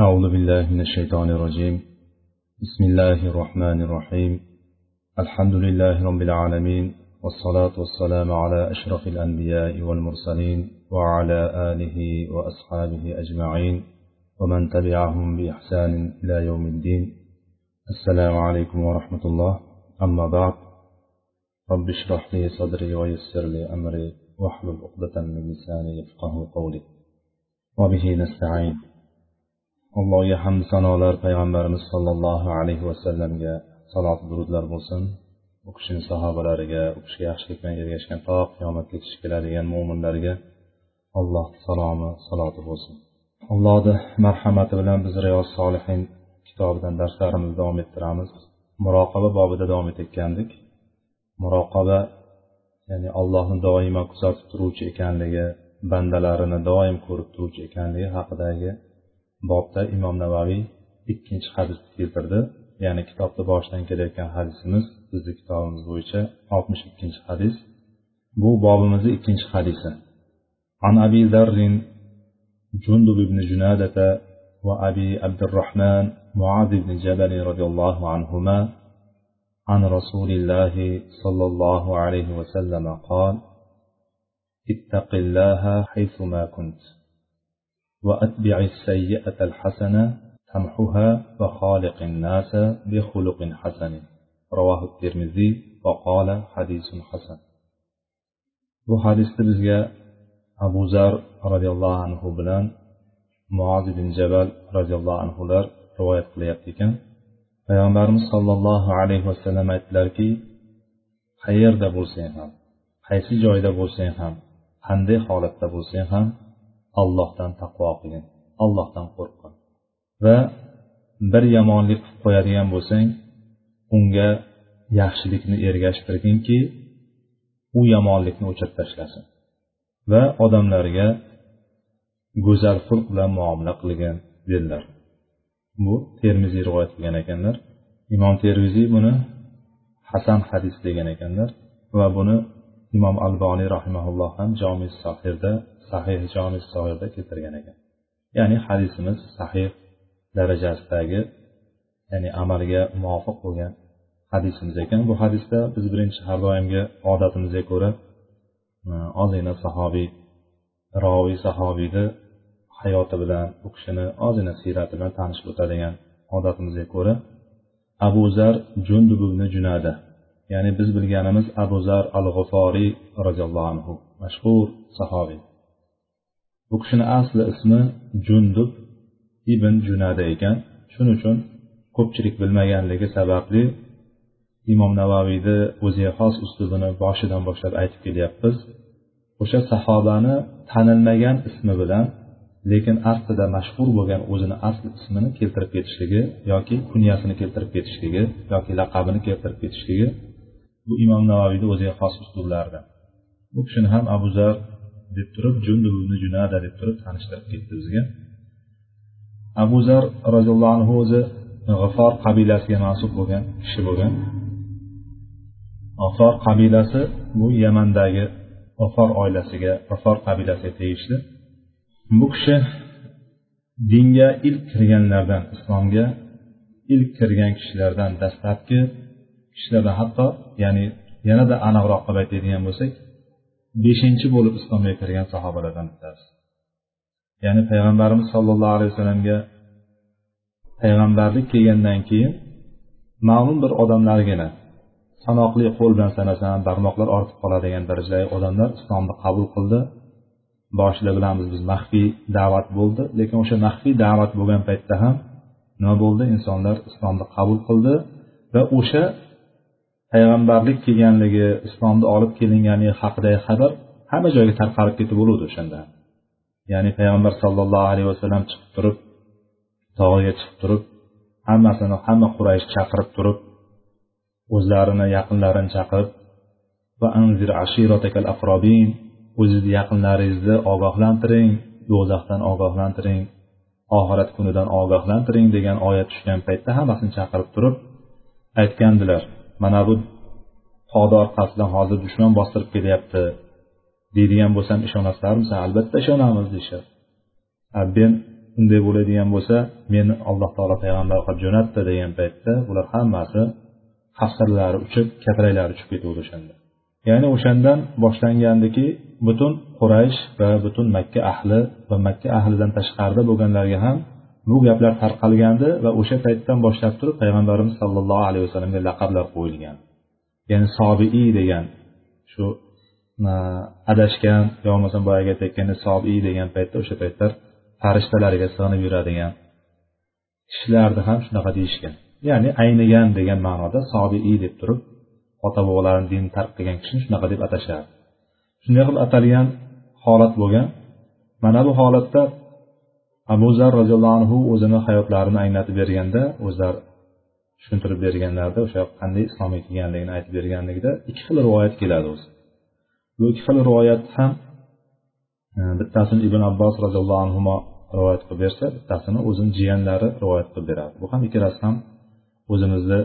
أعوذ بالله من الشيطان الرجيم. بسم الله الرحمن الرحيم. الحمد لله رب العالمين والصلاة والسلام على أشرف الأنبياء والمرسلين وعلى آله وأصحابه أجمعين ومن تبعهم بإحسان إلى يوم الدين. السلام عليكم ورحمة الله. أما بعد رب اشرح لي صدري ويسر لي أمري واحلل عقدة من لساني يفقه قولي. وبه نستعين. Allohga hamd sanolar payg'ambarimiz sollallohu alayhi vasallamga salot durudlar bo'lsin. U kishini sahobalariga u kishiga yaxshilik bilan ergashgan to qiyomatgacha keladigan mo'minlarga alloh salomi saloti bo'lsin. Allohni marhamati bilan biz riyoz solihin kitobidan darslarimizni davom ettiramiz. Muroqaba bobida davom etayotgandik. Muroqaba ya'ni allohni doimo kuzatib turuvchi ekanligi bandalarini doim ko'rib turuvchi ekanligi haqidagi bobda imom navaviy ikkinchi hadisni keltirdi ya'ni kitobni boshidan kelayotgan hadisimiz bizni kitobimiz bo'yicha oltmish ikkinchi hadis bu bobimizni ikkinchi hadisi عن أبي ذر جندب بن جنادة وأبي عبد الرحمن معاذ بن جبل رضي الله عنهما عن رسول الله صلى الله عليه وسلم قال اتق الله حيثما كنت وأتبع السيئة الحسنة تمحها وخالق الناس بخلق حسن رواه الترمذي وقال حديث حسن bu hadisni bizga abu zar roziyallohu anhu bilan muoz ibn jabal roziyallohu anhular rivoyat qilyapti ekan payg'ambarimiz sollallohu alayhi vasallam aytdilarki qayerda bo'lsang ham qaysi joyda bo'lsang ham qanday holatda bo'lsang ham allohdan taqvo qilgin allohdan qo'rqqin va bir yomonlik qilib qo'yadigan bo'lsang unga yaxshilikni ergashtirginki u yomonlikni o'chirib tashlasin. Va odamlarga go'zal xulq bilan muomala qilgin dedilar. Bu termiziy rivoyat qilgan ekanlar. Imom termiziy buni hasan hadis degan ekanlar va buni imom alboniy rahimaulloh ham jomi sahirda sahih jomi sohirda keltirgan ekan. Ya'ni hadisimiz sahih darajasidagi ya'ni amalga muvofiq bo'lgan hadisimiz ekan. Bu hadisda biz birinchi har doimgi odatimizga ko'ra e, ozgina sahobiy roviy sahobiyni hayoti bilan u kishini ozgina siyrati bilan tanishib o'tadigan odatimizga ko'ra abu zar jundubni junada ya'ni biz bilganimiz abu zar al g'uforiy roziyallohu anhu mashhur sahobiy. Bu kishini asli ismi jundub ibn junada ekan. Shuning uchun ko'pchilik bilmaganligi sababli imom navaviyni o'ziga xos uslubini boshidan boshlab aytib kelyapmiz. O'sha sahobani tanilmagan ismi bilan lekin aslida mashhur bo'lgan o'zini asl ismini keltirib ketishligi yoki kunyasini keltirib ketishligi yoki laqabini keltirib ketishligi bu imom navaviyni o'ziga xos uslublaridan. Bu kishini ham abu zar deb turib jundubni junada deb turib tanishtirib ketdi bizga abu zar roziyallohu anhu o'zi g'ifor qabilasiga mansub bo'lgan kishi bo'lgan. G'afor qabilasi bu yamandagi g'afor oilasiga g'afor qabilasiga tegishli. Bu kishi dinga ilk kirganlardan islomga ilk kirgan kishilardan dastlabki kishilardan hatto ya'ni yanada aniqroq qilib aytadigan bo'lsak beshinchi bo'lib islomga kirgan sahobalardan bittasi ya'ni payg'ambarimiz sollallohu alayhi vasallamga payg'ambarlik kelgandan keyin ma'lum bir odamlargina sanoqli qo'l bilan sanasam barmoqlar ortib qoladigan darajadagi odamlar islomni qabul qildi. Boshida bilamiz biz maxfiy da'vat bo'ldi lekin o'sha maxfiy da'vat bo'lgan paytda ham nima bo'ldi? Insonlar islomni qabul qildi va o'sha payg'ambarlik kelganligi islomni olib kelinganligi haqidagi xabar hamma joyga tarqalib ketib bo'luvdi o'shanda. Ya'ni payg'ambar sollallohu alayhi vasallam chiqib turib tog'iga chiqib turib hammasini hamma quraysh chaqirib turib o'zlarini yaqinlarini chaqirib va anzir ashiratakal aqrobin o'zizni yaqinlaringizni ogohlantiring do'zaxdan ogohlantiring oxirat kunidan ogohlantiring degan oyat tushgan paytda hammasini chaqirib turib aytgandilar mana bu tog'ni orqasidan hozir dushman bostirib kelyapti deydigan bo'lsam ishonasizlarmisan? Albatta ishonamiz deyishadi. Men unday bo'ladigan bo'lsa meni alloh taolo payg'ambar qilib jo'natdi degan paytda bular hammasi hafsalari uchib katraklari uchib ketuvdi o'shanda. Ya'ni o'shandan boshlangandiki butun quraysh va butun makka ahli va makka ahlidan tashqarida bo'lganlarga ham bu gaplar tarqalgandi va o'sha paytdan boshlab turib payg'ambarimiz sollallohu alayhi vasallamga laqablar qo'yilgan. Ya'ni sobiiy degan shu adashgan yo bo'lmasam boyagi aytayotgandek sobiiy degan paytda o'sha paytlar farishtalarga sig'inib yuradigan kishilarni ham shunaqa deyishgan. Ya'ni aynigan degan ma'noda sobiiy deb turib ota bobolarini dinni tark qilgan kishini shunaqa deb atashardi. Shunday qilib atalgan holat bo'lgan. Mana bu holatda abu zar roziyallohu anhu o'zini hayotlarini anglatib berganda o'zlari tushuntirib berganlarida o'sha qanday islomga kelganligini aytib berganligida ikki xil rivoyat keladi o'zi. Bu ikki xil rivoyat ham e, bittasini ibn abbos roziyallohu anhu rivoyat qilib bersa bittasini o'zini jiyanlari rivoyat qilib beradi. Bu ham ikkalasi ham o'zimizni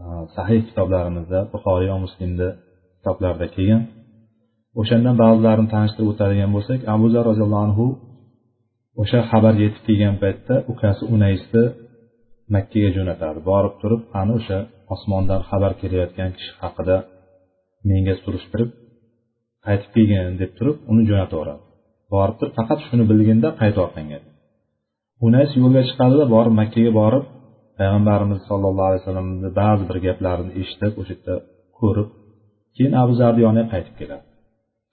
e, sahih kitoblarimizda buxoriy va muslimni kitoblarida kelgan. O'shandan ba'zilarini tanishtirib o'tadigan bo'lsak abu zar roziyallohu anhu o'sha xabar yetib kelgan paytda ukasi unaysni makkaga jo'natadi borib turib ani o'sha osmondan xabar kelayotgan kishi haqida menga surishtirib qaytib kelgin deb turib uni jo'natib yuboradi borib turib faqat shuni bilginda qaytib orqangga unays yo'lga chiqadida borib makkaga borib payg'ambarimiz sollallohu alayhi vasallamni ba'zi bir gaplarini eshitib o'sha yerda ko'rib keyin abu zarni yoniga qaytib keladi.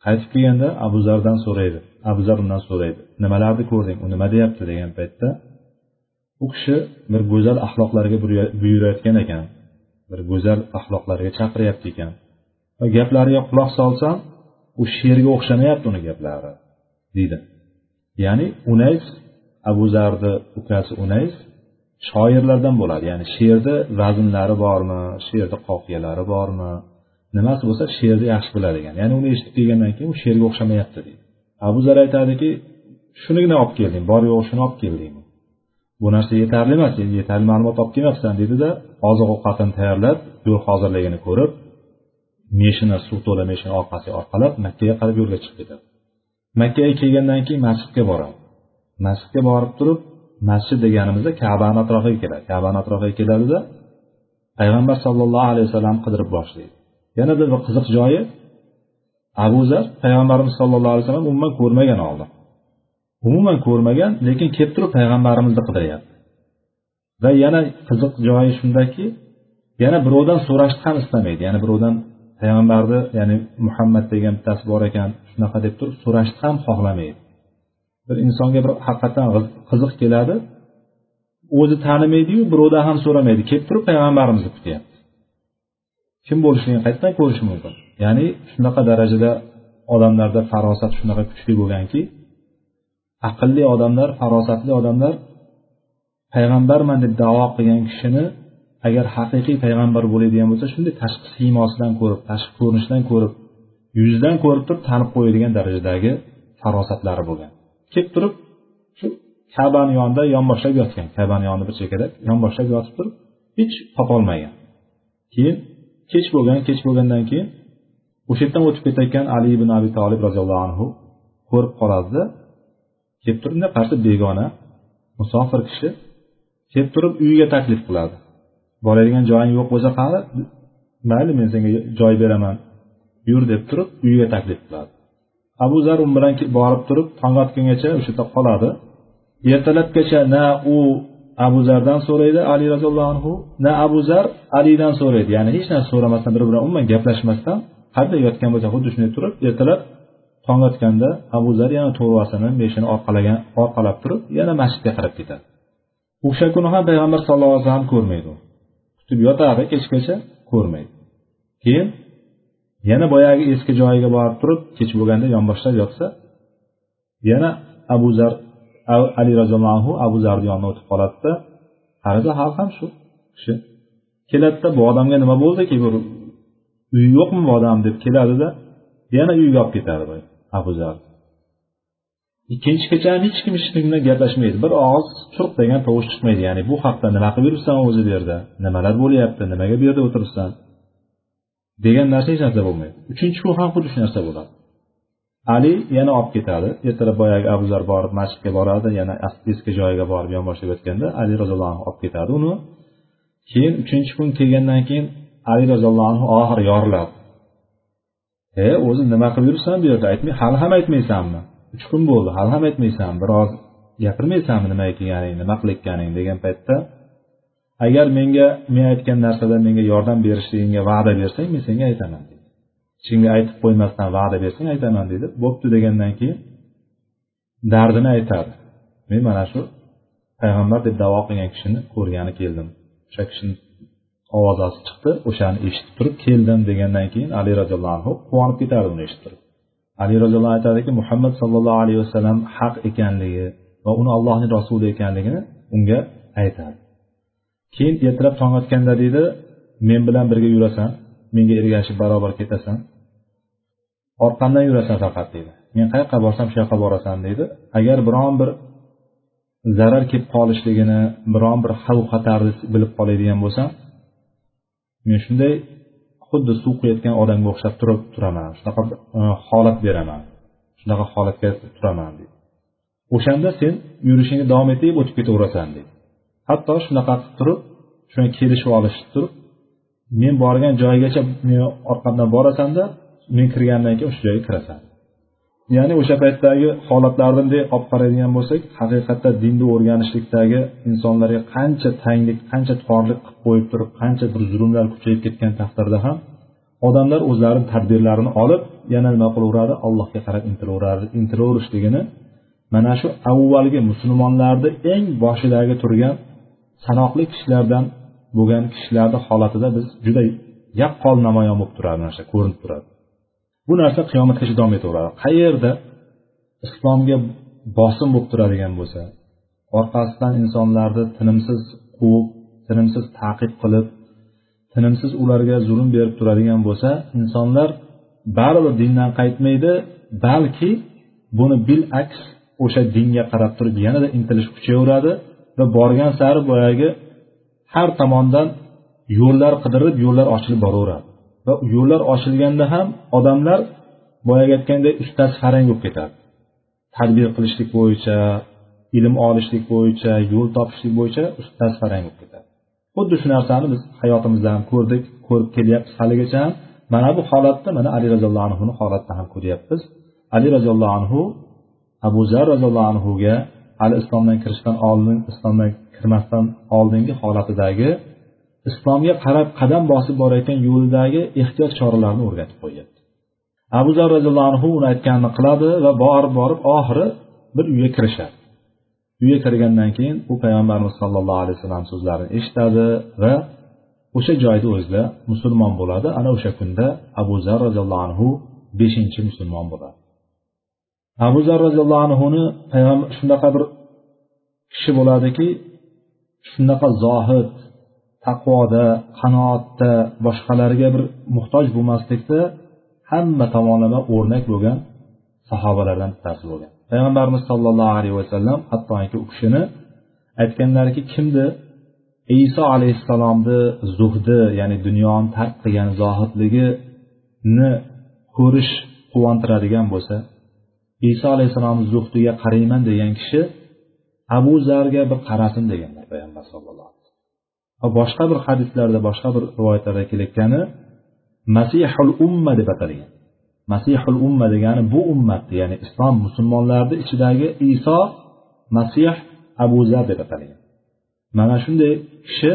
Qaytib kelganda abu zardan so'raydi. Abu zar undan so'raydi. Nimalarni ko'rding? U nima deyapti degan paytda u kishi bir go'zal axloqlarga buyurayotgan ekan. Bir go'zal axloqlarga chaqiryapti ekan. Va gaplariga quloq solsam u she'rga o'xshamayapti uni gaplari deydi. Ya'ni unays abu zarni ukasi unays shoirlardan bo'ladi. Ya'ni she'rni vaznlari bormi she'rni qofiyalari bormi nimasi bo'lsa she'rni yaxshi biladigan ya'ni uni eshitib kelgandan keyin u she'rga o'xshamayapti deydi. Abu zar aytadiki shunigina olib kelding bor yo'q shuni olib kelding. Bu narsa yetarli emas yetarli ma'lumot olib kelmabsan deydida oziq ovqatini tayyorlab yo'l hozirligini ko'rib meshina suv to'la meshina orqasiga orqalab makkaga qarab yo'lga chiqib ketadi. Makkaga kelgandan keyin masjidga boradi. Masjidga borib turib masjid deganimizda kabani atrofiga keladi. Kabani atrofiga keladida payg'ambar sallallohu alayhi vasallam qidirib boshlaydi yana bir qiziq joyi abu zar payg'ambarimiz sollallohu alayhi vasallam umuman ko'rmagan oldin. Umuman ko'rmagan lekin kelib turib payg'ambarimizni qidiryapti va yana qiziq joyi shundaki yana birovdan so'rashni ham istamaydi. Ya'ni birovdan payg'ambarni ya'ni muhammad degan bittasi bor ekan shunaqa deb turib so'rashni ham xohlamaydi. Bir insonga bir haqiqatdan qiziq keladi. O'zi tanimaydiyu birovdan ham so'ramaydi. Kelib turib payg'ambarimizni kutyapti. Kim bo'lishligini qayerdan ko'rish mumkin. Ya'ni shunaqa darajada odamlarda farosat shunaqa kuchli bo'lganki aqlli odamlar farosatli odamlar payg'ambarman deb davo qilgan kishini agar haqiqiy payg'ambar bo'ladigan bo'lsa shunday tashqi siymosidan ko'rib tashqi ko'rinishidan ko'rib yuzidan ko'rib turib tanib qo'yadigan darajadagi farosatlari bo'lgan. Kelib turib shu kabani yonida yonboshlab yotgan. Kabani yonida bir chekkada yonboshlab yotib turib hech topolmagan. Keyin kech bo'lgan kech bo'lgandan keyin o'sha yerdan o'tib ketayotgan ali ibn abi tolib roziyallohu anhu ko'rib qoladida kelib turib qarshi begona musofir kishi. Kelib turib uyiga taklif qiladi. Boradigan joying yo'q bo'lsa qani mayli men senga joy beraman yur deb turib uyiga taklif qiladi. Abu zar u bilan borib turib tong otgungacha o'sha yerda qoladi. Ertalabgacha na u abu zardan so'raydi ali roziyallohu anhu. Na abu zar alidan so'raydi. Ya'ni hech narsa so'ramasdan bir bilan umuman gaplashmasdan qanday yotgan bo'lsa xuddi shunday turib ertalab tong otganda abu zar yana to'rvasini beshini orqalagan orqalab turib yana masjidga qarab ketadi. O'sha kuni ham payg'ambar sallallohu alayhi vasallam ko'rmaydi u. Kutib yotadi kechgacha ko'rmaydi. Keyin yana boyagi eski joyiga borib turib kech bo'lganda yonboshlab yotsa yana abu zar ali roziyallohu anhu abu zarni yonidan o'tib qoladida qarasa hali ham shu kishi keladida bu odamga nima bo'ldiki bir uyi yo'qmi bu odam? deb keladida yana uyga olib ketadi abu zar. Ikkinchi kecha hech kim hech kim bilan gaplashmaydi. Bir og'iz churq degan tovush chiqmaydi. Ya'ni bu haqda nima qilib yuribsan o'zi bu yerda? Nimalar bo'lyapti? Nimaga bu yerda o'tiribsan? degan narsa hech narsa bo'lmaydi. Uchinchi kun ham xuddi shu narsa bo'ladi. Ali yana olib ketadi. Ertalab boyagi abuzar borib masjidga boradi yana eski joyiga borib yonboshlab yotganda ali roziyallohu anhu olib ketadi. Uni keyin uchinchi kun kelgandan keyin ali roziyallohu anhu oxiri yoriladi. E o'zi nima qilib yuribsan bu yerda? Aytmay hali ham aytmaysanmi? Uch kun bo'ldi hali ham aytmaysanmi? Biroz gapirmaysanmi nimaga kelganing nima qilayotganing degan paytda agar menga men aytgan narsada menga yordam berishligingga va'da bersang men senga aytaman senga aytib qo'ymasdan va'da bersang aytaman deydi. Bo'pti degandan keyin dardini aytadi men mana shu payg'ambar deb davo qilgan kishini ko'rgani keldim. O'sha kishini ovozasi chiqdi o'shani eshitib turib keldim degandan keyin ali roziyallohu anhu quvonib ketardi uni eshitib turib. Ali roziyallohu anhu aytadiki muhammad sallallohu alayhi vasallam haq ekanligi va uni allohning rasuli ekanligini unga aytadi keyin ertalab tong otganda deydi men bilan birga yurasan menga ergashib barobar ketasan orqamdan yurasan faqat deydi. Men qayoqqa borsam shu yoqqa borasan deydi. Agar biron bir zarar kelib qolishligini biron bir xavf xatarni bilib qoladigan bo'lsam men shunday xuddi suv quyayotgan odamga o'xshab turib turaman shunaqa e, holat beraman shunaqa holatga turaman deydi. O'shanda sen yurishingni davom etib o'tib ketaverasan deydi. Hatto shunaqa qilib turib shuni kelishib olishib turib men borgan joygacha meni orqamdan borasanda men kirgandan keyin o'sha joyga kirasan. Ya'ni o'sha paytdagi holatlarni bunday olib qaraydigan bo'lsak haqiqatda dinni o'rganishlikdagi insonlarga qancha tanglik qancha torlik qilib qo'yib turib qancha bir zulmlar kuchayib ketgan taqdirda ham odamlar o'zlarini tadbirlarini olib yana nima qilaveradi? Allohga qarab intilaveradi intilaverishligini mana shu avvalgi musulmonlarni eng boshidagi turgan sanoqli kishilardan bo'lgan kishilarni holatida biz juda yaqqol namoyon bo'lib turadi mana shu ko'rinib turadi. Bu narsa qiyomatgacha davom etaveradi. Qayerda islomga bosim bo'lib turadigan bo'lsa orqasidan insonlarni tinimsiz quvib tinimsiz taqib qilib tinimsiz ularga zulm berib turadigan bo'lsa insonlar baribir dindan qaytmaydi balki buni bilaks o'sha dinga qarab turib yanada intilish kuchayaveradi va borgan sari boyagi har tomondan yo'llar qidirib yo'llar ochilib boraveradi. Va yo'llar ochilganda ham odamlar boyagi aytgandek ustasi farang bo'lib ketadi. Tadbir qilishlik bo'yicha ilm olishlik bo'yicha yo'l topishlik bo'yicha ustasi farang bo'lib ketadi. Xuddi shu narsani biz hayotimizda ham ko'rdik ko'rib kelyapmiz haligacha ham. Mana bu holatda mana ali roziyallohu anhuni holatida ham ko'ryapmiz. Ali roziyallohu anhu abu zar roziyallohu anhuga hali islomdan kirishdan oldin islomdan kirmasdan oldingi holatidagi islomga qarab qadam bosib borayotgan yo'lidagi ehtiyot choralarini o'rgatib qo'yyapti abu zar roziyallohu anhu uni aytganini qiladi va borib borib oxiri bir uyga kirishadi. Uyga kirgandan keyin u payg'ambarimiz sollallohu alayhi vasallam so'zlarini eshitadi va o'sha joyda o'zida musulmon bo'ladi. Ana o'sha kunda abu zar roziyallohu anhu beshinchi musulmon bo'ladi. Abu zar roziyallohu anhuni payg'ambar shunaqa bir kishi bo'ladiki shunaqa zohid taqvoda qanoatda boshqalarga bir muhtoj bo'lmaslikda hamma tomonlama o'rnak bo'lgan sahobalardan bittasi bo'lgan. Payg'ambarimiz sollallohu alayhi vasallam hattoki u kishini aytganlarki kimni iso alayhissalomni zuhdi ya'ni dunyoni tark qilgan zohidligini ko'rish quvontiradigan bo'lsa iso alayhissalomni zuhdiga qarayman degan kishi abu zarga bir qarasin deganlar payg'ambar sallallohu va boshqa bir hadislarda boshqa bir rivoyatlarda kelayotgani masihul umma deb atalgan. Masihul umma degani bu ummatni ya'ni islom musulmonlarni ichidagi iso masih abu zar deb atalgan. Mana shunday kishi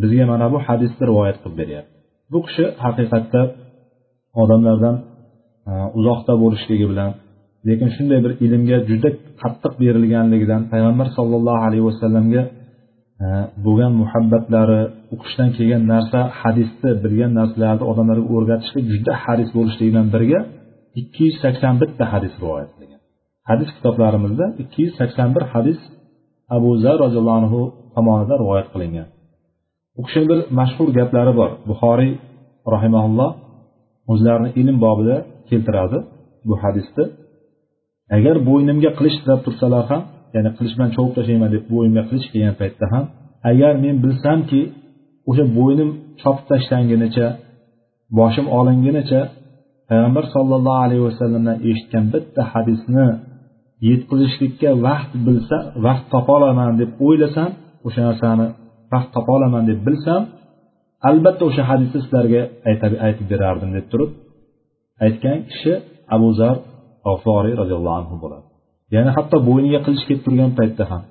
bizga mana bu hadisni rivoyat qilib beryapti. Bu kishi haqiqatda odamlardan e, uzoqda bo'lishligi bilan lekin shunday bir ilmga juda qattiq berilganligidan payg'ambar sollallohu alayhi vasallamga bo'lgan muhabbatlari u kishidan kelgan narsa hadisni bilgan narsalarni odamlarga o'rgatishlik juda haris bo'lishlik bilan birga ikki yuz sakson bitta hadis rivoyat qilgan. Hadis kitoblarimizda ikki yuz sakson bir hadis abu zar roziyallohu anhu tomonidan rivoyat qilingan. U kishini bir mashhur gaplari bor. Buxoriy rahimaulloh o'zlarini ilm bobida keltiradi bu hadisni. Agar bo'ynimga qilich tirab tursalar ham ya'ni qilich bilan chovib tashlayman deb bo'ynimga qilich kelgan paytda ham agar men bilsamki o'sha bo'ynim chopib tashlangunicha boshim olingunicha payg'ambar sollallohu alayhi vasallamdan eshitgan bitta hadisni yetkazishlikka vaqt bilsa vaqt topolaman deb o'ylasam o'sha narsani vaqt topolaman deb bilsam albatta o'sha hadisni sizlarga aytib berardim deb turib aytgan kishi abu zar g'aforiy roziyallohu anhu bo'ladi. Ya'ni hatto bo'yniga qilich kelib turgan paytda ham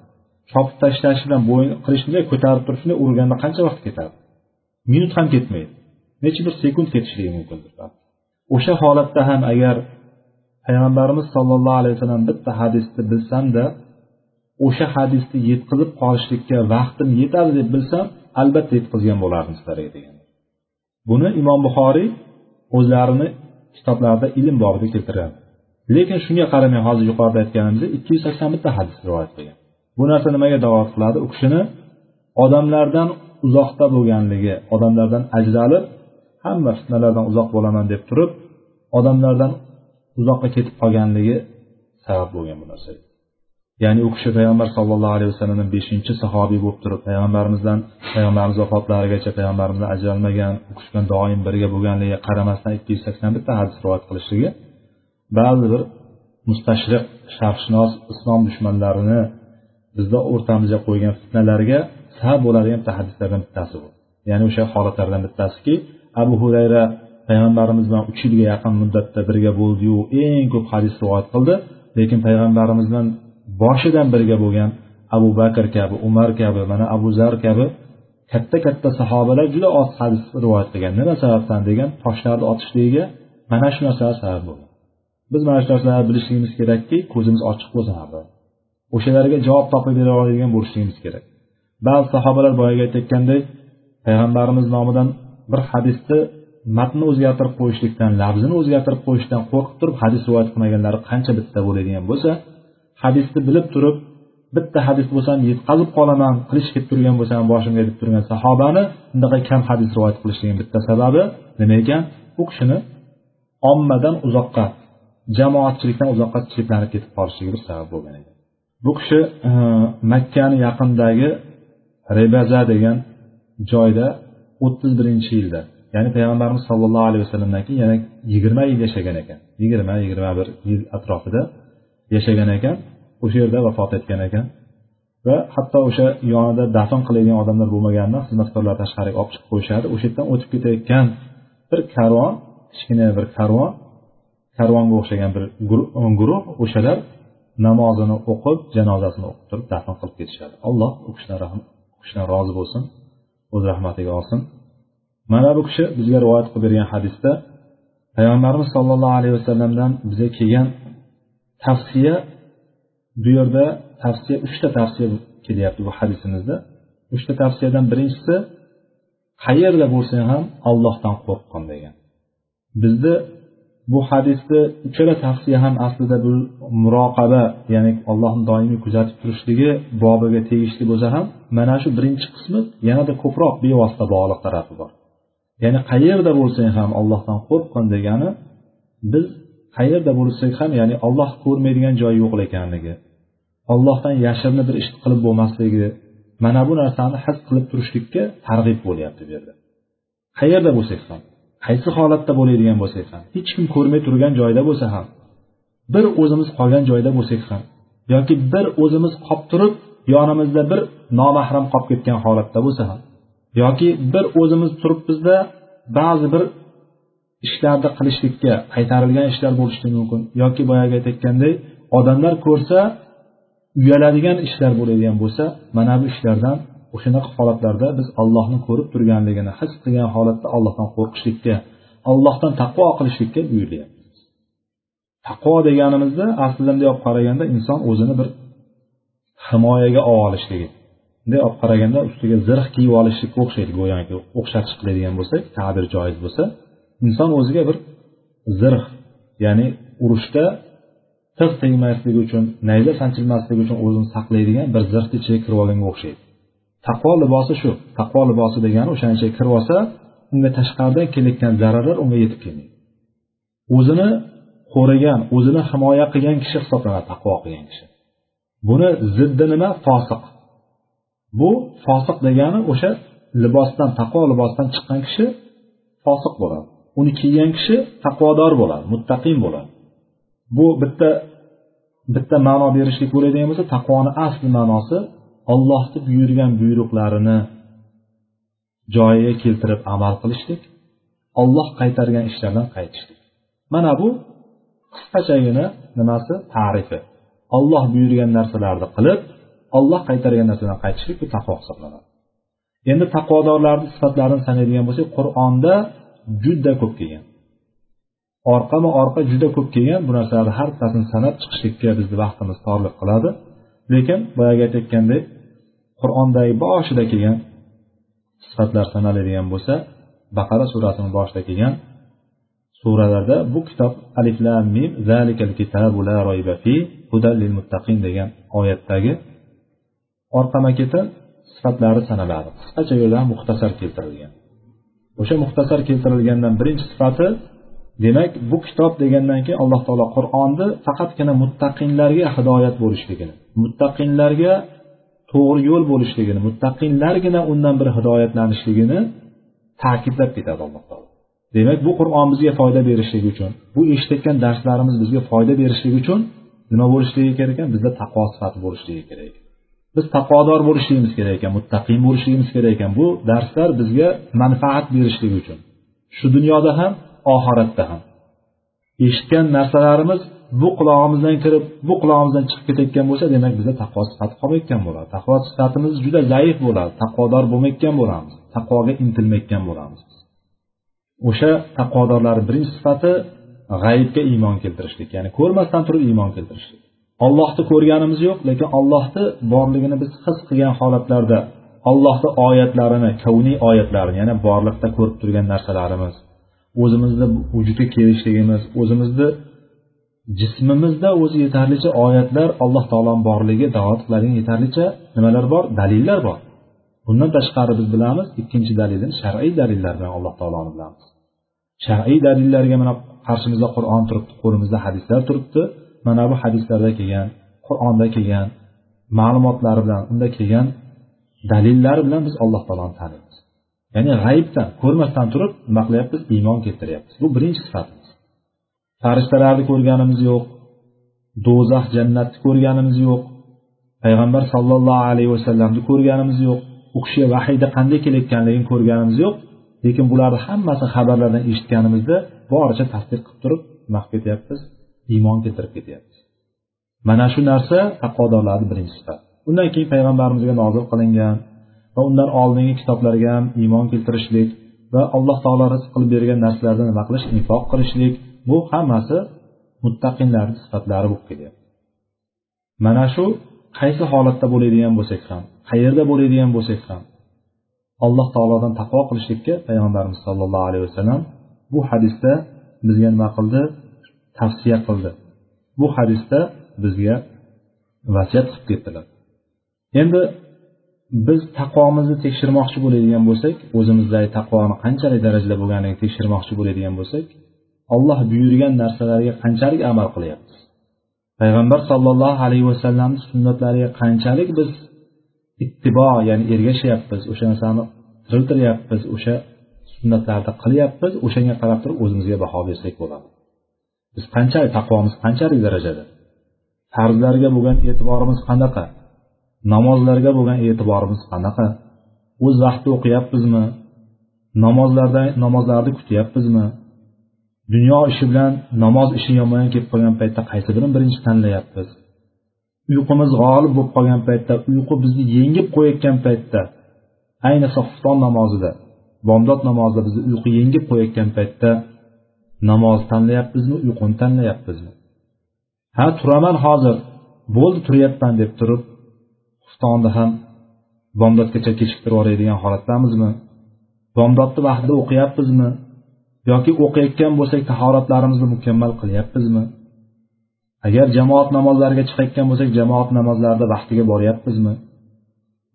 chopib tashlashi bilan bo'yin qilichni ko'tarib turib shunday urganda qancha vaqt ketadi? Minut ham ketmaydi. Necha bir sekund ketishligi mumkindir. O'sha holatda ham agar payg'ambarimiz sollallohu alayhi vasallam bitta hadisni bilsamda o'sha hadisni yetkazib qolishlikka vaqtim yetadi deb bilsam albatta yetkazgan bo'lardim sizlarga degan. Buni imom buxoriy o'zlarini kitoblarida ilm borida keltiradi lekin shunga qaramay hozir yuqorida aytganimizdek ikki yuz sakson bitta hadis rivoyat qilgan. Bu narsa nimaga dalolat qiladi? U kishini odamlardan uzoqda bo'lganligi odamlardan ajralib hamma fitnalardan uzoq bo'laman deb turib odamlardan uzoqqa ketib qolganligi sabab bo'lgan bu narsa. Ya'ni u kishi payg'ambar sallallohu alayhi vasallamdan beshinchi sahobiy bo'lib turib payg'ambarimizdan payg'ambarimiz vafotlarigacha payg'ambarimizdan ajralmagan u kishi bilan doim birga bo'lganligiga qaramasdan ikki yuz sakson bitta hadis rivoyat qilishligi ba'zi bir mustashriq sharqshunos islom dushmanlarini bizni o'rtamizga qo'ygan fitnalarga sabab bo'ladigan bitta hadislardan bittasi bu. Ya'ni o'sha holatlardan bittasiki abu hurayra payg'ambarimiz bilan uch yilga yaqin muddatda birga bo'ldiyu eng ko'p hadis rivoyat qildi. Lekin payg'ambarimiz bilan boshidan birga bo'lgan abu bakr kabi umar kabi mana abu zar kabi katta katta sahobalar juda oz hadis rivoyat qilgan. Nima sababdan degan? Toshlarni otishligiga mana shu narsalar sabab bo'lgan. Biz mana shu narsalarni bilishligimiz kerakki ko'zimiz ochiq bo'lsin o'shalarga javob topib bera oladigan bo'lishligimiz kerak. Ba'zi sahobalar boyagi aytayotgandek payg'ambarimiz nomidan bir hadisni matnni o'zgartirib qo'yishlikdan lafzini o'zgartirib qo'yishdan qo'rqib turib hadis rivoyat qilmaganlari qancha bitta bo'ladigan bo'lsa hadisni bilib turib bitta hadis bo'lsa ham yetqazib qolaman qilish kelib turgan bo'lsa ham boshimga deb turgan sahobani bunaqa kam hadis rivoyat qilishligini bitta sababi nima ekan? U kishini ommadan uzoqqa jamoatchilikdan uzoqqa chetlanib ketib qolishligi bir sabab bo'lgan ekan bu kishi e, makkani yaqinidagi rebaza degan joyda o'ttiz birinchi yilda ya'ni payg'ambarimiz sollallohu alayhi vasallamdan keyin yana yigirma yil yashagan ekan. Yigirma yigirma bir yil atrofida yashagan ekan o'sha yerda vafot etgan ekan va hatto o'sha yonida dafn qiladigan odamlar bo'lmaganidan xizmatkorlar tashqariga olib chiqib qo'yishadi. O'sha yerdan o'tib ketayotgan bir karvon kichkina bir karvon karvonga o'xshagan bir e, guruh o'shalar namozini o'qib janozasini o'qib turib dafn qilib ketishadi. Alloh u kishidan rozi bo'lsin o'z rahmatiga olsin. Mana bu kishi bizga rivoyat qilib bergan hadisda payg'ambarimiz sollallohu alayhi vasallamdan bizga kelgan tavsiya bu yerda tavsiya uchta tavsiya kelyapti bu hadisimizda. Uchta tavsiyadan birinchisi qayerda bo'lsang ham ollohdan qo'rqqin degan. Bizni bu hadisni uchala tavsiya ham aslida bu muroqaba ya'ni allohni doimiy kuzatib turishligi bobiga tegishli bo'lsa ham mana shu birinchi qismi yanada ko'proq bevosita bog'liq tarafi bor. Ya'ni qayerda bo'lsang ham allohdan qo'rqqin degani biz qayerda bo'lsak ham ya'ni olloh ko'rmaydigan joyi yo'q ekanligi ollohdan yashirinib bir ish qilib bo'lmasligi mana bu narsani his qilib turishlikka targ'ib bo'lyapti bu yerda. Qayerda bo'lsak ham. Qaysi holatda bo'ladigan bo'lsak ham hech kim ko'rmay turgan joyda bo'lsa ham bir o'zimiz qolgan joyda bo'lsak ham yoki bir o'zimiz qolib turib yonimizda bir nomahram qolib ketgan holatda bo'lsa ham yoki bir o'zimiz turibmizda ba'zi bir ishlarni qilishlikka qaytarilgan ishlar bo'lishi mumkin yoki boyagi aytayotgandek odamlar ko'rsa uyaladigan ishlar bo'ladigan bo'lsa mana bu ishlardan o'shanaqa holatlarda biz ollohni ko'rib turganligini his qilgan holatda ollohdan qo'rqishlikka ollohdan taqvo qilishlikka buyurilyapmiz taqvo deganimizda aslida bunday olib qaraganda inson o'zini bir himoyaga olib olishligi bunday olib qaraganda ustiga zirh kiyib olishlikka o'xshaydi go'yoki o'xshatish qiladigan bo'lsak ta'bir joiz bo'lsa inson o'ziga bir zirh ya'ni urushda tig' tegmasligi uchun nayza sanchilmasligi uchun o'zini saqlaydigan bir zirhni ichiga kirib olganga o'xshaydi. Taqvo libosi shu. Taqvo libosi degani o'shani ichiga kirib olsa unga tashqaridan kelayotgan zararlar unga yetib kelmaydi. O'zini qo'rigan o'zini himoya qilgan kishi hisoblanadi taqvo qilgan kishi. Buni ziddi nima? Fosiq. Bu fosiq degani o'sha libosdan taqvo libosidan chiqqan kishi fosiq bo'ladi. Uni kiygan kishi taqvodor bo'ladi muttaqin bo'ladi. Bu bitta bitta ma'no berishlik bo'ladigan bo'lsa taqvoni asli ma'nosi ollohni buyurgan buyruqlarini joyiga keltirib amal qilishlik olloh qaytargan ishlardan qaytishlik. Mana bu qisqachagina nimasi? Tarifi. Olloh buyurgan narsalarni qilib olloh qaytargan narsadan qaytishlik bu taqvo hisoblanadi. Endi taqvodorlarni sifatlarini sanaydigan bo'lsak qur'onda juda ko'p kelgan. Orqama orqa juda ko'p kelgan bu narsalarni har bittasini sanab chiqishlikka bizni vaqtimiz torlik qiladi. Lekin boyagi aytayotgandek qur'ondagi boshida kelgan sifatlar sanaladigan bo'lsa baqara surasini boshida kelgan suralarda bu kitob alif lam mim zalikal kitabu la royba fi hudal lil muttaqin degan oyatdagi orqama ketin sifatlari sanaladi. Qisqacha yo'ldan muxtasar keltirilgan. O'sha muxtasar keltirilgandan birinchi sifati demak bu kitob degandan keyin alloh taolo qur'onni faqatgina muttaqinlarga hidoyat bo'lishligini muttaqinlarga to'g'ri yo'l bo'lishligini muttaqinlargina undan bir hidoyatlanishligini ta'kidlab ketadi alloh taolo. Demak bu qur'on bizga foyda berishligi uchun bu eshitayotgan darslarimiz bizga foyda berishligi uchun nima bo'lishligi kerak ekan? Bizda taqvo sifati bo'lishligi kerak ekan. Biz taqvodor bo'lishligimiz kerak ekan muttaqin bo'lishligimiz kerak ekan. Bu darslar bizga manfaat berishligi uchun. Shu dunyoda ham oxiratda ham. Eshitgan narsalarimiz bu qulog'imizdan kirib bu qulog'imizdan chiqib ketayotgan bo'lsa demak bizda taqvo sifati qolmayotgan bo'ladi. Taqvo sifatimiz juda zaif bo'ladi. Taqvodor bo'lmayotgan bo'lamiz. Taqvoga intilmayotgan bo'lamiz. O'sha taqvodorlarni birinchi sifati g'ayibga iymon keltirishlik ya'ni ko'rmasdan turib iymon keltirishlik. Ollohni ko'rganimiz yo'q lekin ollohni borligini biz his qilgan holatlarda ollohni oyatlarini kavniy oyatlarini ya'ni borliqda ko'rib turgan narsalarimiz o'zimizni vujudga kelishligimiz o'zimizni jismimizda o'zi yetarlicha oyatlar alloh taoloni borligi dalolat qiladigan yetarlicha nimalar bor? Dalillar bor. Bundan tashqari biz bilamiz ikkinchi dalilini shar'iy dalillar bilan alloh taoloni bilamiz shar'iy dalillarga mana qarshimizda qur'on turibdi qo'limizda hadislar turibdi. Mana bu hadislarda kelgan qur'onda kelgan ma'lumotlari bilan unda kelgan dalillari bilan biz alloh taoloni taniymiz. Ya'ni g'ayibdan ko'rmasdan turib nima qilyapmiz? Iymon keltiryapmiz bu birinchi sifat. Farishtalarni ko'rganimiz yo'q do'zax jannatni ko'rganimiz yo'q payg'ambar sollallohu alayhi vasallamni ko'rganimiz yo'q u kishiga vahiyda qanday kelayotganligini ko'rganimiz yo'q lekin bularni hammasi xabarlardan eshitganimizda boricha tasdiq qilib turib nima qilib ketyapmiz iymon keltirib ketyapmiz. Mana shu narsa taqvodorlarni birinchi sifati. Undan keyin payg'ambarimizga nozil qilingan va undan oldingi kitoblarga ham iymon keltirishlik va alloh taolo rizq qilib bergan narsalardan nima qilish infoq qilishlik bu hammasi muttaqinlarni sifatlari bo'lib kelyapti. Mana shu qaysi holatda bo'ladigan bo'lsak ham qayerda bo'ladigan bo'lsak ham alloh taolodan taqvo qilishlikka payg'ambarimiz sollallohu alayhi vasallam bu hadisda bizga nima qildi? Tavsiya qildi. Bu hadisda bizga vasiyat qilib ketdilar. Endi biz taqvomizni tekshirmoqchi bo'ladigan bo'lsak o'zimizdagi taqvoni qanchalik darajada bo'lganligini tekshirmoqchi bo'ladigan bo'lsak olloh buyurgan narsalarga qanchalik amal qilyapmiz? Payg'ambar sollallohu alayhi vasallamni sunnatlariga qanchalik biz ittibo ya'ni ergashyapmiz o'sha narsani tiriltiryapmiz o'sha sunnatlarni qilyapmiz o'shanga qarab turib o'zimizga baho bersak bo'ladi. Biz qanchalik taqvomiz qanchalik darajada? Farzlarga bo'lgan e'tiborimiz qanaqa? Namozlarga bo'lgan e'tiborimiz qanaqa? O'z vaqtida o'qiyapmizmi? Namozlarda namozlarni kutyapmizmi? Dunyo ishi bilan namoz ishi yomon kelib qolgan paytda qaysi birini birinchi tanlayapmiz. Uyqumiz g'olib bo'lib qolgan paytda uyqu bizni yengib qo'yayotgan paytda ayniqsa xufton namozida bomdod namozida bizni uyqu yengib qo'yayotgan paytda namoz tanlayapmizmi uyquni tanlayapmizmi? Ha turaman hozir bo'ldi turyapman deb turib xuftonni ham bomdodgacha kechiktirib yuboradigan holatdamizmi? Bomdodni vaqtida o'qiyapmizmi? Yoki o'qiyotgan bo'lsak tahoratlarimizni mukammal qilyapmizmi? Agar jamoat namozlariga chiqayotgan bo'lsak jamoat namozlarida vaqtiga boryapmizmi?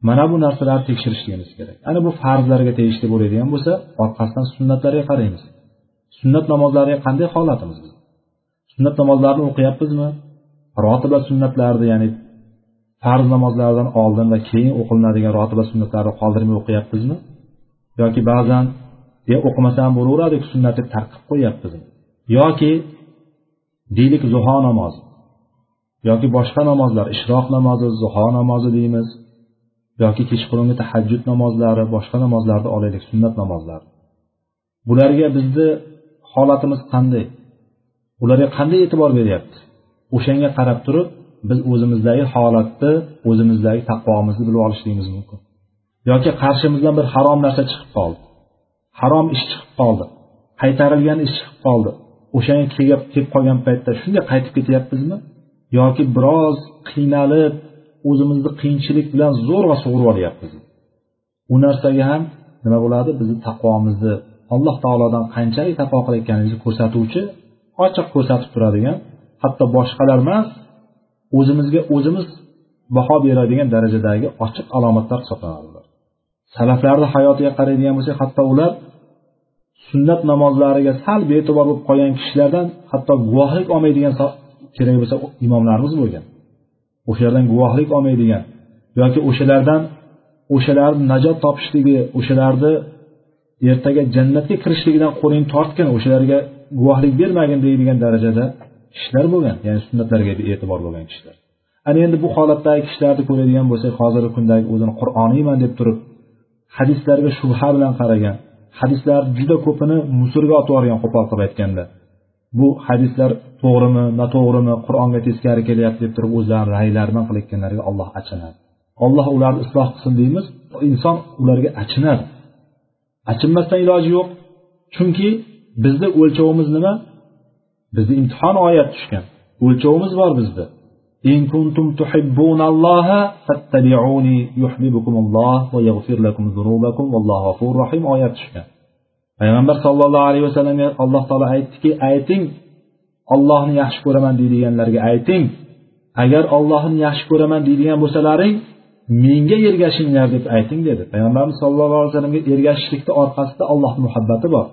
Mana bu narsalarni tekshirishligimiz kerak. Ana bu farzlarga tegishli bo'ladigan bo'lsa orqasidan sunnatlarga qaraymiz. Sunnat namozlariga qanday holatimiz sunnat namozlarini o'qiyapmizmi? Rotiba sunnatlarni ya'ni farz namozlardan oldin va keyin o'qilinadigan rotiba sunnatlarni qoldirmay o'qiyapmizmi? Yoki ba'zan e o'qimasa ham bo'laveradiku sunnat deb tarqib qo'yyapmiz yoki deylik zuho namozi. Yoki boshqa namozlar ishroq namozi zuho namozi deymiz. Yoki kechqurungi tahajjud namozlari boshqa namozlarni olaylik sunnat namozlari. Bularga bizni holatimiz qanday? Ularga qanday e'tibor beryapti? O'shanga qarab turib biz o'zimizdagi holatni o'zimizdagi taqvomizni bilib olishligimiz mumkin. Yoki qarshimizdan bir harom narsa chiqib qoldi. Harom ish chiqib qoldi. Qaytarilgan ish chiqib qoldi. O'shanga kelib qolgan paytda shunday qaytib ketyapmizmi? Yoki biroz qiynalib o'zimizni qiyinchilik bilan zo'rg'a sug'urib olyapmiz u narsaga ham nima bo'ladi? Bizni taqvomizni alloh taolodan qanchalik taqvo qilayotganimizni ko'rsatuvchi ochiq ko'rsatib turadigan hatto boshqalar emas o'zimizga o'zimiz baho beradigan darajadagi ochiq alomatlar hisoblanadi. Salaflarni hayotiga qaraydigan bo'lsak hatto ular sunnat namozlariga sal bee'tibor bo'lib qolgan kishilardan hatto guvohlik olmaydigan kerak bo'lsa imomlarimiz bo'lgan. O'shalardan guvohlik olmaydigan yoki o'shalardan o'shalarni najot topishligi o'shalarni ertaga jannatga kirishligidan qo'lingni tortgin o'shalarga guvohlik bermagin deydigan darajada kishilar bo'lgan ya'ni sunnatlarga e'tibor bo'lgan kishilar. Ana endi bu holatdagi kishilarni ko'radigan bo'lsak hozirgi kundagi o'zini qur'oniyman deb turib hadislarga shubha bilan qaragan. Hadislar juda ko'pini musurga otib yuborgan qo'pol qilib aytganda. Bu hadislar to'g'rimi noto'g'rimi qur'onga teskari kelyapti deb turib o'zlarini raylar bilan qilayotganlariga alloh achinadi. Olloh ularni isloh qilsin deymiz inson ularga achinadi. Achinmasdan iloji yo'q. Chunki bizni o'lchovimiz nima? Bizni imtihon oyat tushgan. O'lchovimiz bor bizni إن كنتم تحبون الله فاتبعوني يحببكم الله ويغفر لكم ذنوبكم والله غفور رحيم oyat tushgan payg'ambar sollallohu alayhi vasallamga alloh taolo aytdiki ayting ollohni yaxshi ko'raman deydiganlarga ayting agar ollohni yaxshi ko'raman deydigan bo'lsalaring menga ergashinglar deb ayting dedi payg'ambarimiz sollallohu alayhi vasallamga ergashishlikni orqasida allohni muhabbati bor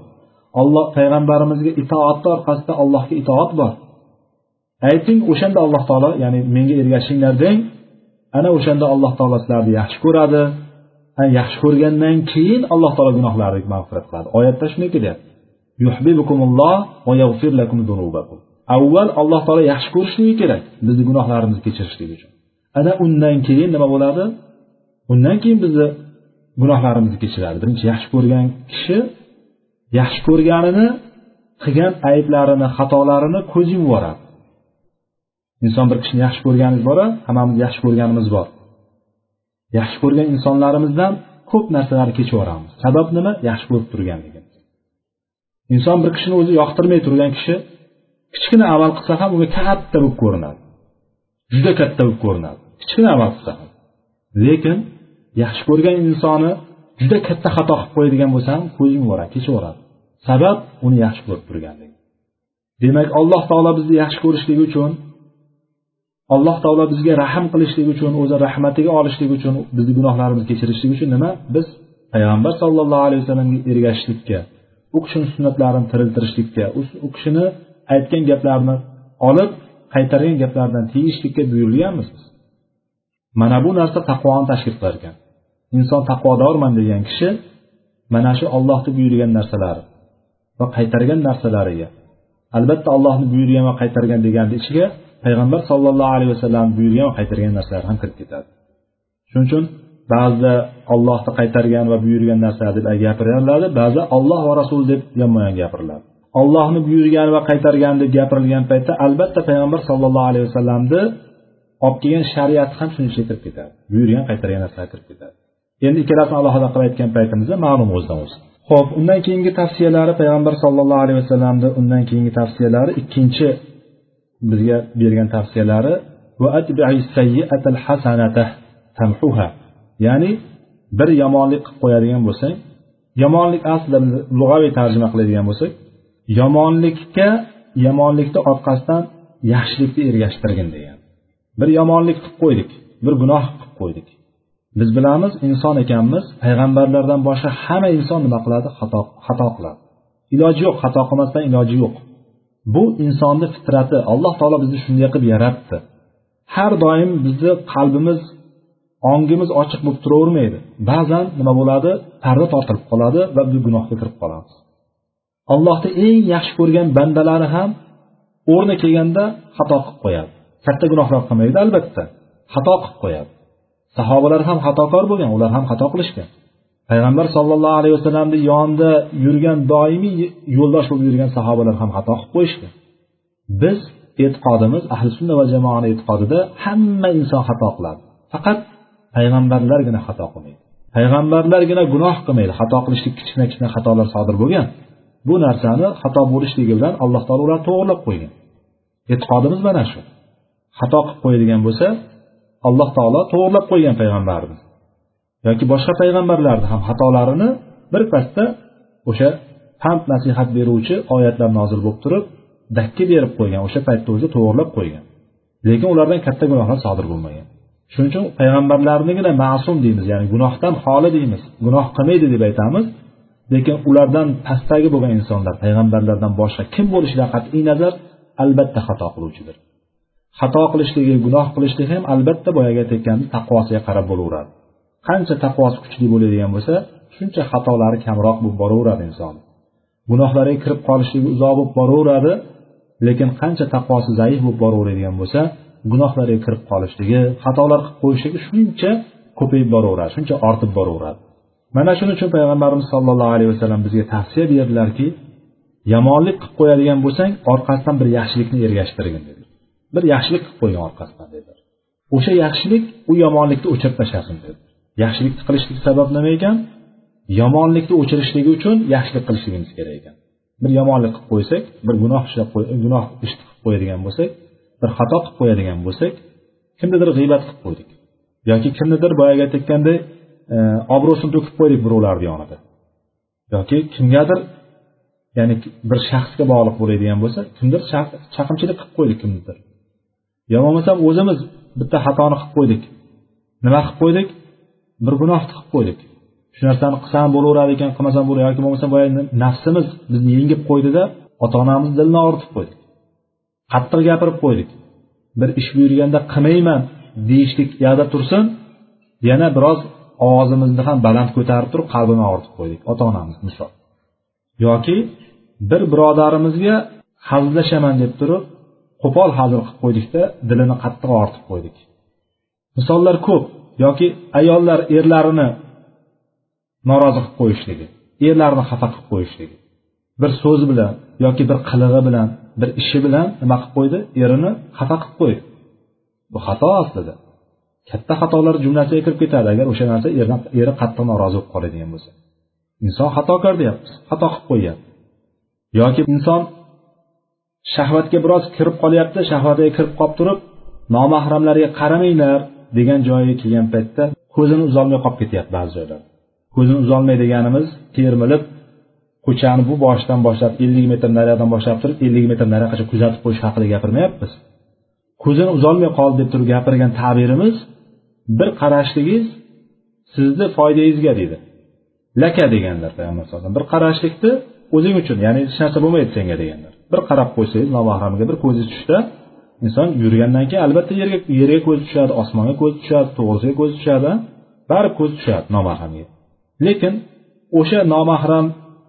olloh payg'ambarimizga itoatni orqasida allohga itoat bor Ayting o'shanda alloh taolo ya'ni menga ergashinglar deng ana o'shanda alloh taolo sizlarni yaxshi ko'radi. Yaxshi ko'rgandan keyin alloh taolo gunohlaringizni mag'firat qiladi. Oyatda shunday kelyapti avval alloh taolo yaxshi ko'rishligi kerak bizni gunohlarimizni kechirishligi uchun. Ana undan keyin nima bo'ladi? Undan keyin bizni gunohlarimizni kechiradi. Birinchi yaxshi ko'rgan kishi yaxshi ko'rganini qilgan ayblarini xatolarini ko'z yumib yuboradi. Inson bir kishini yaxshi ko'rganingiz bor hammamiz yaxshi ko'rganimiz bor. Yaxshi ko'rgan insonlarimizdan ko'p narsalarni kechib yuboramiz. Sabab nima? Yaxshi ko'rib turganligi. Inson bir kishini o'zi yoqtirmay turgan kishi kichkina amal qilsa ham unga katta bo'lib ko'rinadi. Juda katta bo'lib ko'rinadi. Kichkina amal qilsa ham. Lekin yaxshi ko'rgan insoni juda katta xato qilib qo'yadigan bo'lsa ham ko'z yuboradi kechib yuboradi. Sabab uni yaxshi ko'rib turganligi. Demak alloh taolo bizni yaxshi ko'rishligi uchun alloh taolo bizga rahm qilishlik uchun o'zi rahmatiga olishlik uchun bizni gunohlarimizni kechirishlik uchun nima? Biz payg'ambar sollallohu alayhi vasallamga ergashishlikka u kishini sunnatlarini tiriltirishlikka u kishini aytgan gaplarini olib qaytargan gaplaridan tiyishlikka buyurilganmiz mana bu narsa taqvoni tashkil qilar ekan inson taqvodorman degan kishi mana shu ollohni buyurgan narsalari va qaytargan narsalariga albatta allohni buyurgan va qaytargan deganni ichiga payg'ambar sollallohu alayhi vasallam buyurgan va qaytargan narsalar ham kirib ketadi. Shuning uchun ba'zida ollohni qaytargan va buyurgan narsa deb gapiriladi ba'zida olloh va rasul deb yonma yon gapiriladi. Ollohni buyurgan va qaytargan deb gapirilgan paytda albatta payg'ambar sollallohu alayhi vasallamni olib kelgan shariat ham shuning ichiga kirib ketadi. Buyurgan qaytargan narsalar kirib ketadi. Endi ikkalasini alohida qilib aytgan paytimizda ma'lum o'zidan o'zi ho'p undan keyingi tavsiyalari payg'ambar sollallohu alayhi vasallamni undan keyingi tavsiyalari ikkinchi bizga bergan tavsiyalari ya'ni bir yomonlik qilib qo'yadigan bo'lsang yomonlik aslida lug'aviy tarjima qiladigan bo'lsak yomonlikka yomonlikni orqasidan yaxshilikni ergashtirgin degan. Bir yomonlik qilib qo'ydik bir gunoh qilib qo'ydik. Biz bilamiz inson ekanmiz payg'ambarlardan boshqa hamma inson nima qiladi? Xato xato qiladi. Iloji yo'q xato qilmasdan iloji yo'q. Bu insonni fitrati alloh taolo bizni shunday qilib yaratdi. Har doim bizni qalbimiz ongimiz ochiq bo'lib turavermaydi. Ba'zan nima bo'ladi? Parda tortilib qoladi va biz gunohga kirib qolamiz. Allohni eng yaxshi ko'rgan bandalari ham o'rni kelganda xato qilib qo'yadi. Katta gunohlar qilmaydi albatta. Xato qilib qo'yadi. Sahobalar ham xatokor bo'lgan ular ham xato qilishgan. Payg'ambar sollallohu alayhi vasallamni yonida yurgan doimiy yo'ldosh bo'lib yurgan sahobalar ham xato qilib qo'yishdi. Biz e'tiqodimiz ahli sunna va jamoani e'tiqodida hamma inson xato qiladi. Faqat payg'ambarlargina xato qilmaydi. Payg'ambarlargina gunoh qilmaydi. Xato qilishlik kichkina kichkina xatolar sodir bo'lgan. Bu narsani xato bo'lishligi bilan alloh taolo ularni to'g'irlab qo'ygan. E'tiqodimiz mana shu. Xato qilib qo'yadigan bo'lsa alloh taolo to'g'irlab qo'ygan payg'ambarni yoki boshqa payg'ambarlarni ham xatolarini birpasda o'sha hamd nasihat beruvchi oyatlar nozil bo'lib turib dakki berib qo'ygan o'sha paytda o'zi to'g'irlab qo'ygan. Lekin ulardan katta gunohlar sodir bo'lmagan. Shuning uchun payg'ambarlarnigina ma'sum deymiz ya'ni gunohdan xoli deymiz gunoh qilmaydi deb aytamiz. Lekin ulardan pastdagi bo'lgan insonlar payg'ambarlardan boshqa kim bo'lishidan qat'iy nazar albatta xato qiluvchidir. Xato qilishligi gunoh qilishligi ham albatta boyagi aytayotgandek taqvosiga qarab bo'laveradi. Qancha taqvosi kuchli bo'ladigan bo'lsa shuncha xatolari kamroq bo'lib boraveradi inson. Gunohlariga kirib qolishligi uzoq bo'lib boraveradi lekin qancha taqvosi zaif bo'lib boraveradigan bo'lsa gunohlariga kirib qolishligi xatolar qilib qo'yishligi shuncha ko'payib boraveradi shuncha ortib boraveradi. Mana shuning uchun payg'ambarimiz sollallohu alayhi vasallam bizga tavsiya berdilarki yomonlik qilib qo'yadigan bo'lsang orqasidan bir yaxshilikni ergashtirgin dedi. Bir yaxshilik qilib qo'ying orqasidan dedilar o'sha yaxshilik u yomonlikni o'chirib tashlasin dedi. Yaxshilikni qilishlik sabab nima ekan? Yomonlikni o'chirishligi uchun yaxshilik qilishligimiz kerak ekan. Bir yomonlik qilib qo'ysak bir gunoh ishlab gunoh ish qilib qo'yadigan bo'lsak bir xato qilib qo'yadigan bo'lsak kimnidir g'iybat qilib qo'ydik. Yoki kimnidir boyagi aytayotganday e, obro'sini to'kib qo'ydik birovlarni yonida yoki kimgadir ya'ni bir shaxsga bog'liq bo'ladigan bo'lsa kimdir chaqimchilik qilib qo'ydik kimnidir. Yo bo'lmasam o'zimiz bitta xatoni qilib qo'ydik. Nima qilib qo'ydik? Bir gunohni qilib qo'ydik. Shu narsani qilsam bo'laveradi ekan qilmasam bo'laveradi yoki bo'lmasa boyagi nafsimiz bizni yengib qo'ydida ota onamizni dilini og'ritib qo'ydik. Qattiq gapirib qo'ydik. Bir ish buyurganda qilmayman deyishlik yoqda tursin yana biroz ovozimizni ham baland ko'tarib turib qalbini og'ritib qo'ydik ota onamiz misol. Yoki bir birodarimizga hazillashaman deb turib qo'pol hazil qilib qo'ydikda dilini qattiq og'ritib qo'ydik. Misollar ko'p. Yoki ayollar erlarini norozi qilib qo'yishligi erlarni xafa qilib qo'yishligi bir so'zi bilan yoki bir qilig'i bilan bir ishi bilan nima qilib qo'ydi? Erini xafa qilib qo'ydi. Bu xato aslida. Katta xatolar jumlasiga kirib ketadi. Agar o'sha narsa eri qattiq norozi bo'lib qoladigan bo'lsa. Inson xatokor deyapmiz xato qilib qo'yyapti. Yoki inson shahvatga biroz kirib qolyapti shahvatiga kirib qolib turib nomahramlarga qaramanglar degan joyiga kelgan paytda ko'zini uzolmay qolib ketyapti ba'zi joylarda. Ko'zini uzolmay deganimiz termilib ko'chani bu boshidan boshlab ellik metr nariyoqdan boshlab turib ellik metr nariyoqqacha kuzatib qo'yish haqida gapirmayapmiz. Ko'zini uzolmay qoldi deb turib gapirgan ta'birimiz bir qarashligingiz sizni foydangizga deydi. Laka deganlar payg'ambar alayhisalom bir qarashlikni o'zing uchun ya'ni hech narsa bo'lmaydi senga deganlar. Bir qarab qo'ysangiz nomahramga bir ko'zingiz tushsa inson yurgandan keyin albatta yerga yerga ko'zi tushadi osmonga ko'zi tushadi to'g'risiga ko'zi tushadi baribir ko'zi tushadi nomahramga lekin o'sha nomahram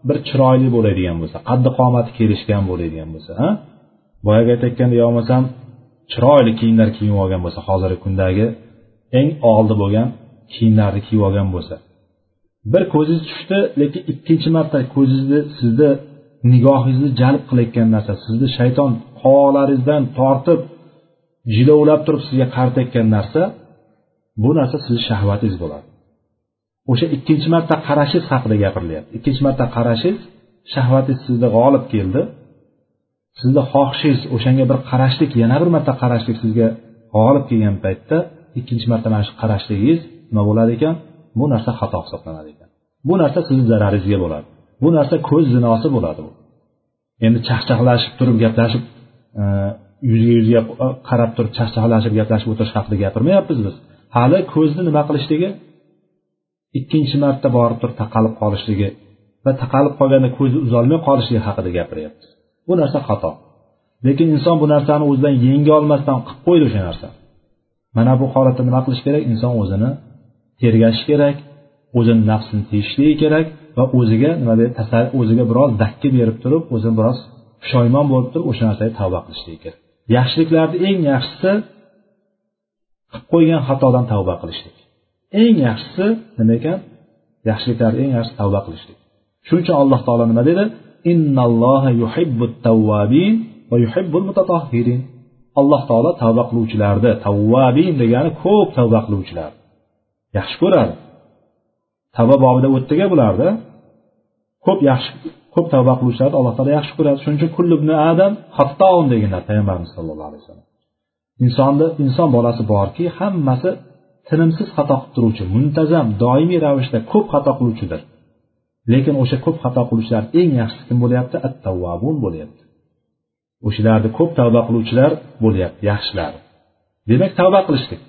bir chiroyli bo'ladigan bo'lsa qaddi qomati kelishgan bo'ladigan bo'lsa boyagi aytayotganda yo bo'lmasam chiroyli kiyimlar kiyib olgan bo'lsa hozirgi kundagi eng oldi bo'lgan kiyimlarni kiyib olgan bo'lsa. Bir ko'zingiz tushdi lekin ikkinchi marta ko'zingizni sizni nigohingizni jalb qilayotgan narsa sizni shayton qovoqlaringizdan tortib jilovlab turib sizga qaratayotgan narsa bu narsa sizni shahvatingiz bo'ladi. O'sha ikkinchi marta qarashingiz haqida gapirilyapti ikkinchi marta qarashingiz shahvatingiz sizda g'olib keldi. Sizni xohishingiz o'shanga bir qarashlik yana bir marta qarashlik sizga g'olib kelgan paytda ikkinchi marta mana shu qarashligingiz nima bo'ladi ekan? Bu narsa xato hisoblanadi ekan. Bu narsa sizni zararingizga bo'ladi. Bu narsa ko'z zinosi bo'ladi bu. Endi chaqchaqlashib turib gaplashib Э, yuzga yuzga qarab turib chaqchaqlashib gaplashib o'tirish haqida gapirmayapmiz biz. Hali ko'zni nima qilishligi ikkinchi marta borib turib taqalib qolishligi va taqalib qolganda ko'zi uzolmay qolishligi haqida gapiryapmiz bu narsa xato. Lekin inson bu narsani o'zidan yenga olmasdan qilib qo'ydi o'sha narsani mana bu holatda nima qilish kerak? Inson o'zini tergashi kerak o'zini nafsini tiyishligi kerak va o'ziga nima deydi o'ziga biroz dakki berib turib o'zini biroz pushaymon bo'lib turib o'sha narsaga tavba qilishlik kerak yaxshiliklarni eng yaxshisi qilib qo'ygan xatodan tavba qilishlik eng yaxshisi nima ekan? Yaxshiliklarni eng yaxshisi tavba qilishlik shuning uchun alloh taolo nima dedi? Innalloha yuhibbut tavvabin va yuhibbul mutatahhirin. Alloh taolo tavba qiluvchilarni tavvabin degani ko'p tavba qiluvchilar yaxshi ko'radi. Tavba bobida o'tdiga bularda ko'p yaxshi ko'p tavba qiluvchilarni alloh taolo yaxshi ko'radi. Shuning uchun kullubni adam hattoun deganlar payg'ambarimiz sallallohu alayhi vasallam. Insonni inson bolasi borki hammasi tinimsiz xato qilib turuvchi muntazam doimiy ravishda ko'p xato qiluvchidir. Lekin o'sha ko'p xato qiluvchilar eng yaxshisi kim bo'lyapti? At tavvabun bo'lyapti. O'shalarni ko'p tavba qiluvchilar bo'lyapti yaxshilar. Demak tavba qilishlik.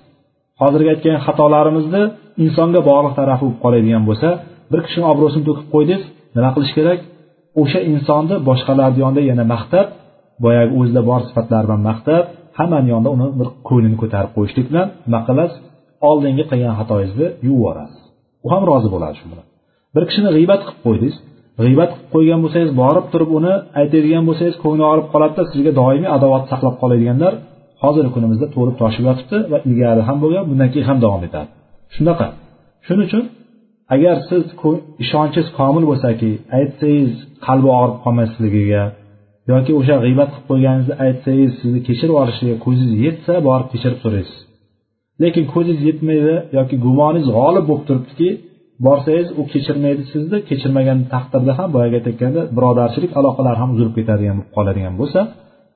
Hozirgi aytgan xatolarimizni insonga bog'liq tarafi bo'lib qoladigan bo'lsa bir kishini obro'sini to'kib qo'ydingiz nima qilish kerak? O'sha insonni boshqalarni yonida yana maqtab boyagi o'zida bor sifatlari bilan maqtab hammani yonida uni bir ko'nglini ko'tarib qo'yishlik bilan nima qilasiz oldingi qilgan xatoyingizni yuvib yuborasiz. U ham rozi bo'ladi shu bilan. Bir kishini g'iybat qilib qo'ydingiz. G'iybat qilib qo'ygan bo'lsangiz borib turib uni aytadigan bo'lsangiz ko'ngli og'rib qoladida sizga doimiy adovat saqlab qoladiganlar hozirgi kunimizda to'lib toshib yotibdi va ilgari ham bo'lgan bundan keyin ham davom etadi. Shunaqa. Shuning uchun agar siz ishonchingiz komil bo'lsaki aytsangiz qalbi og'rib qolmasligiga yoki o'sha g'iybat qilib qo'yganingizni aytsangiz sizni kechirib olishiga ko'zingiz yetsa borib kechirib so'raysiz. Lekin ko'zingiz yetmaydi yoki gumoningiz g'olib bo'lib turibdiki borsangiz u kechirmaydi sizni kechirmagan taqdirda ham boyagi aytayotganda birodarchilik aloqalari ham uzilib ketadigan bo'lib qoladigan bo'lsa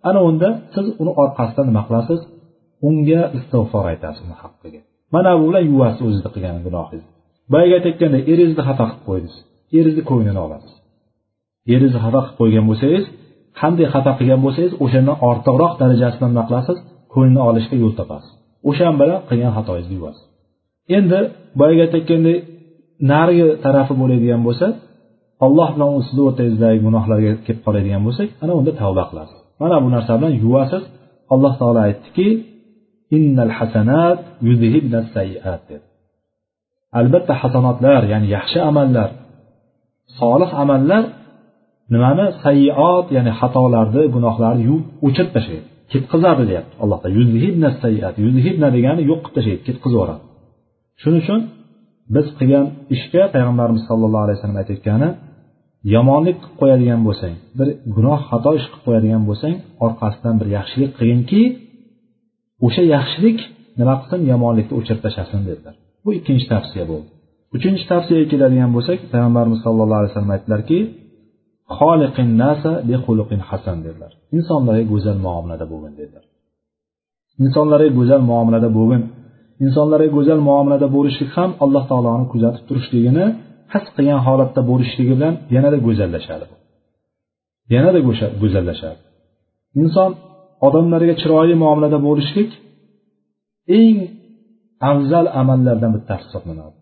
ana unda siz uni orqasidan nima qilasiz? Unga istig'for aytasiz uni haqqiga. Mana bu bilan yuvasiz o'zizni qilgan gunohingizni. Boyagi aytayotganda eringizni xafa qilib qo'ydingiz. Eringizni ko'nglini olasiz. Eringizni xafa qilib qo'ygan bo'lsangiz qanday xafa qilgan bo'lsangiz o'shandan ortiqroq darajasida nima qilasiz? Ko'nglini olishga yo'l topasiz. O'shan bilan qilgan xatoyingizni yuvasiz endi boyagi aytayotganday narigi tarafi bo'ladigan bo'lsa alloh bilan sizni o'rtangizdagi gunohlarga kelib qoladigan bo'lsak ana unda tavba qilasiz. Mana bu narsa bilan yuvasiz. Alloh taolo aytdiki innal hasanat sayiat deb albatta hasanotlar ya'ni yaxshi amallar solih amallar nimani? Sayyiot ya'ni xatolarni gunohlarni yuvib o'chirib tashlaydi. Ketqizadi deyapti alloh taolo. Yuzhibna degani yo'q qilib tashlaydi ketqizib yuboradi shuning uchun biz qilgan ishga payg'ambarimiz sollallohu alayhi vasallam aytayotgani yomonlik qilib qo'yadigan bo'lsang bir gunoh xato ish qilib qo'yadigan bo'lsang orqasidan bir yaxshilik qilginki o'sha yaxshilik nima qilsin? Yomonlikni o'chirib tashlasin dedilar. Bu ikkinchi tavsiya bo'ldi uchinchi tavsiyaga keladigan bo'lsak payg'ambarimiz sallallohu alayhi vasallam aytdilarki hasan dedilar. Insonlarga go'zal muomalada bo'lgin dedilar. Insonlarga go'zal muomalada bo'lgin. Insonlarga go'zal muomalada bo'lishlik ham alloh taoloni kuzatib turishligini his qilgan holatda bo'lishligi bilan yanada go'zallashadi yanada go'zallashadi. Inson odamlarga chiroyli muomalada bo'lishlik eng afzal amallardan bittasi hisoblanadi.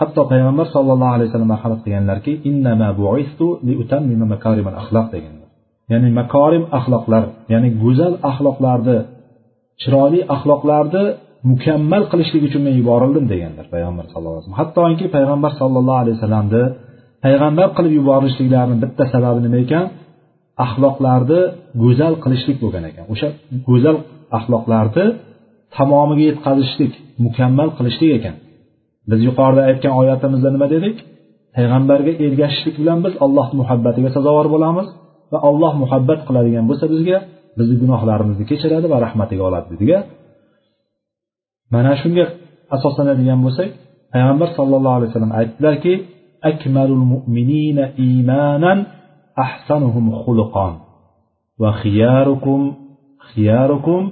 Hatto payg'ambar sollallohu alayhi vasallam marhamat qilganlarki deganlar. Ya'ni makorim axloqlar ya'ni go'zal axloqlarni chiroyli axloqlarni mukammal qilishlik uchun men yuborildim deganlar payg'ambar sallallohu alayhi vasallam. Hattoki payg'ambar sallallohu alayhi vasallamni payg'ambar qilib yuborishliklarini bitta sababi nima ekan? Axloqlarni go'zal qilishlik bo'lgan ekan. O'sha go'zal axloqlarni tamomiga yetkazishlik mukammal qilishlik ekan. Biz yuqorida aytgan oyatimizda nima dedik? Payg'ambarga ergashishlik bilan biz alloh muhabbatiga sazovor bo'lamiz va alloh muhabbat qiladigan bo'lsa bizga bizni gunohlarimizni kechiradi va rahmatiga oladi dedik mana shunga asoslanadigan bo'lsak payg'ambar sallallohu alayhi vasallam aytdilarki akmalul mu'minina imanan ahsanuhum xuluqon va xiyarukum xiyarukum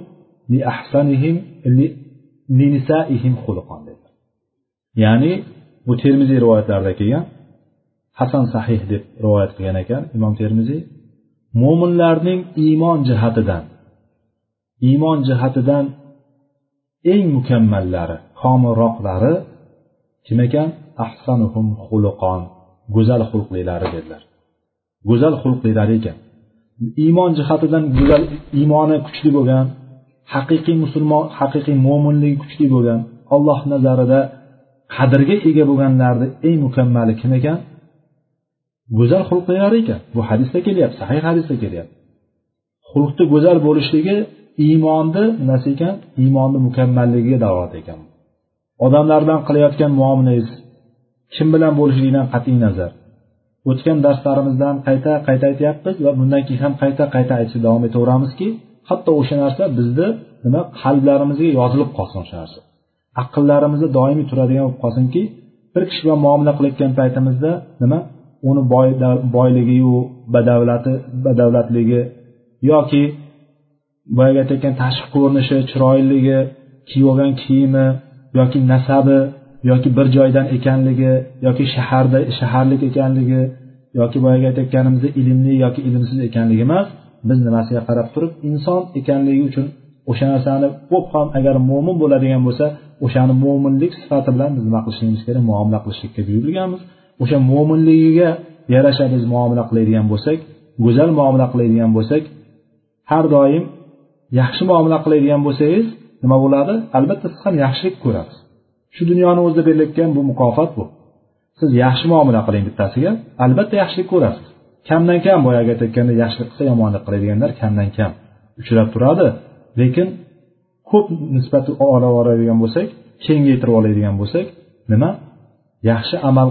li li nisaihim xuluqon ya'ni bu termiziy rivoyatlarida kelgan hasan sahih deb rivoyat qilgan ekan imom termiziy mo'minlarning iymon jihatidan iymon jihatidan eng mukammallari komilroqlari kim ekan? Ahsanuhum xuluqon go'zal xulqlilari dedilar. Go'zal xulqlilari ekan. Iymon jihatidan go'zal iymoni kuchli bo'lgan haqiqiy musulmon haqiqiy mo'minligi kuchli bo'lgan alloh nazarida qadrga ega bo'lganlarni eng mukammali kim ekan? Go'zal xulqlilari ekan. Bu hadisda kelyapti sahih hadisda kelyapti. Xulqni go'zal bo'lishligi iymonni nimasi ekan? Iymonni mukammalligiga dalolat ekan. Odamlardan qilayotgan muomalangiz kim bilan bo'lishligidan qat'iy nazar. O'tgan darslarimizdan qayta qayta aytyapmiz va bundan keyin ham qayta qayta aytishda davom etaveramizki hatto o'sha narsa bizni nima qalblarimizga yozilib qolsin o'sha narsa. Aqllarimizda doimiy turadigan bo'lib qolsinki bir kishi bilan muomala qilayotgan paytimizda nima uni boyligiyu badavlati badavlatligi yoki boyagi aytayotgan tashqi ko'rinishi chiroyliligi kiyib olgan kiyimi yoki nasabi yoki bir joydan ekanligi yoki shaharda shaharlik ekanligi yoki boyagi aytayotganimizdek ilmli yoki ilmsiz ekanligi emas biz nimasiga qarab turib inson ekanligi uchun o'sha narsani ko'p ham agar mo'min bo'ladigan bo'lsa o'shani mo'minlik sifati bilan biz nima qilishligimiz kerak? Muomala qilishlikka buyurilganmiz o'sha mo'minligiga yarasha biz muomala qiladigan bo'lsak go'zal muomala qiladigan bo'lsak har doim yaxshi muomala qiladigan bo'lsangiz nima bo'ladi? Albatta siz ham yaxshilik ko'rasiz. Shu dunyoni o'zida berilayotgan bu mukofot bu. Siz yaxshi muomala qiling bittasiga albatta yaxshilik ko'rasiz. Kamdan kam boyagi aytayotganda yaxshilik qilsa yomonlik qiladiganlar kamdan kam uchrab turadi. Lekin ko'p nisbati olib boradigan bo'lsak kengaytirib oladigan bo'lsak nima? Yaxshi amal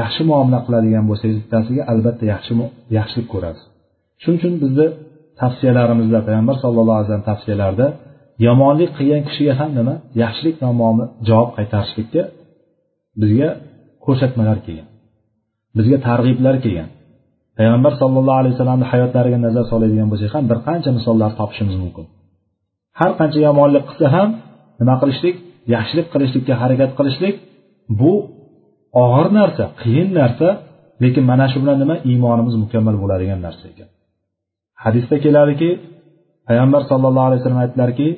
yaxshi muomala qiladigan bo'lsangiz bittasiga albatta yaxshi yaxshilik ko'rasiz. Shuning uchun bizni tavsiyalarimizda payg'ambar sallallohu alayhi vasallam tavsiyalarida yomonlik qilgan kishiga ham nima? Yaxshilik bilan javob qaytarishlikka bizga ko'rsatmalar kelgan bizga targ'iblar kelgan. Payg'ambar sallallohu alayhi vasallamni hayotlariga nazar soladigan bo'lsak ham bir qancha misollar topishimiz mumkin. Har qancha yomonlik qilsa ham nima qilishlik? Yaxshilik qilishlikka harakat qilishlik. Bu og'ir narsa qiyin narsa lekin mana shu bilan nima? Iymonimiz mukammal bo'ladigan narsa ekan. Hadisda keladiki payg'ambar sallallohu alayhi vasallam aytdilarki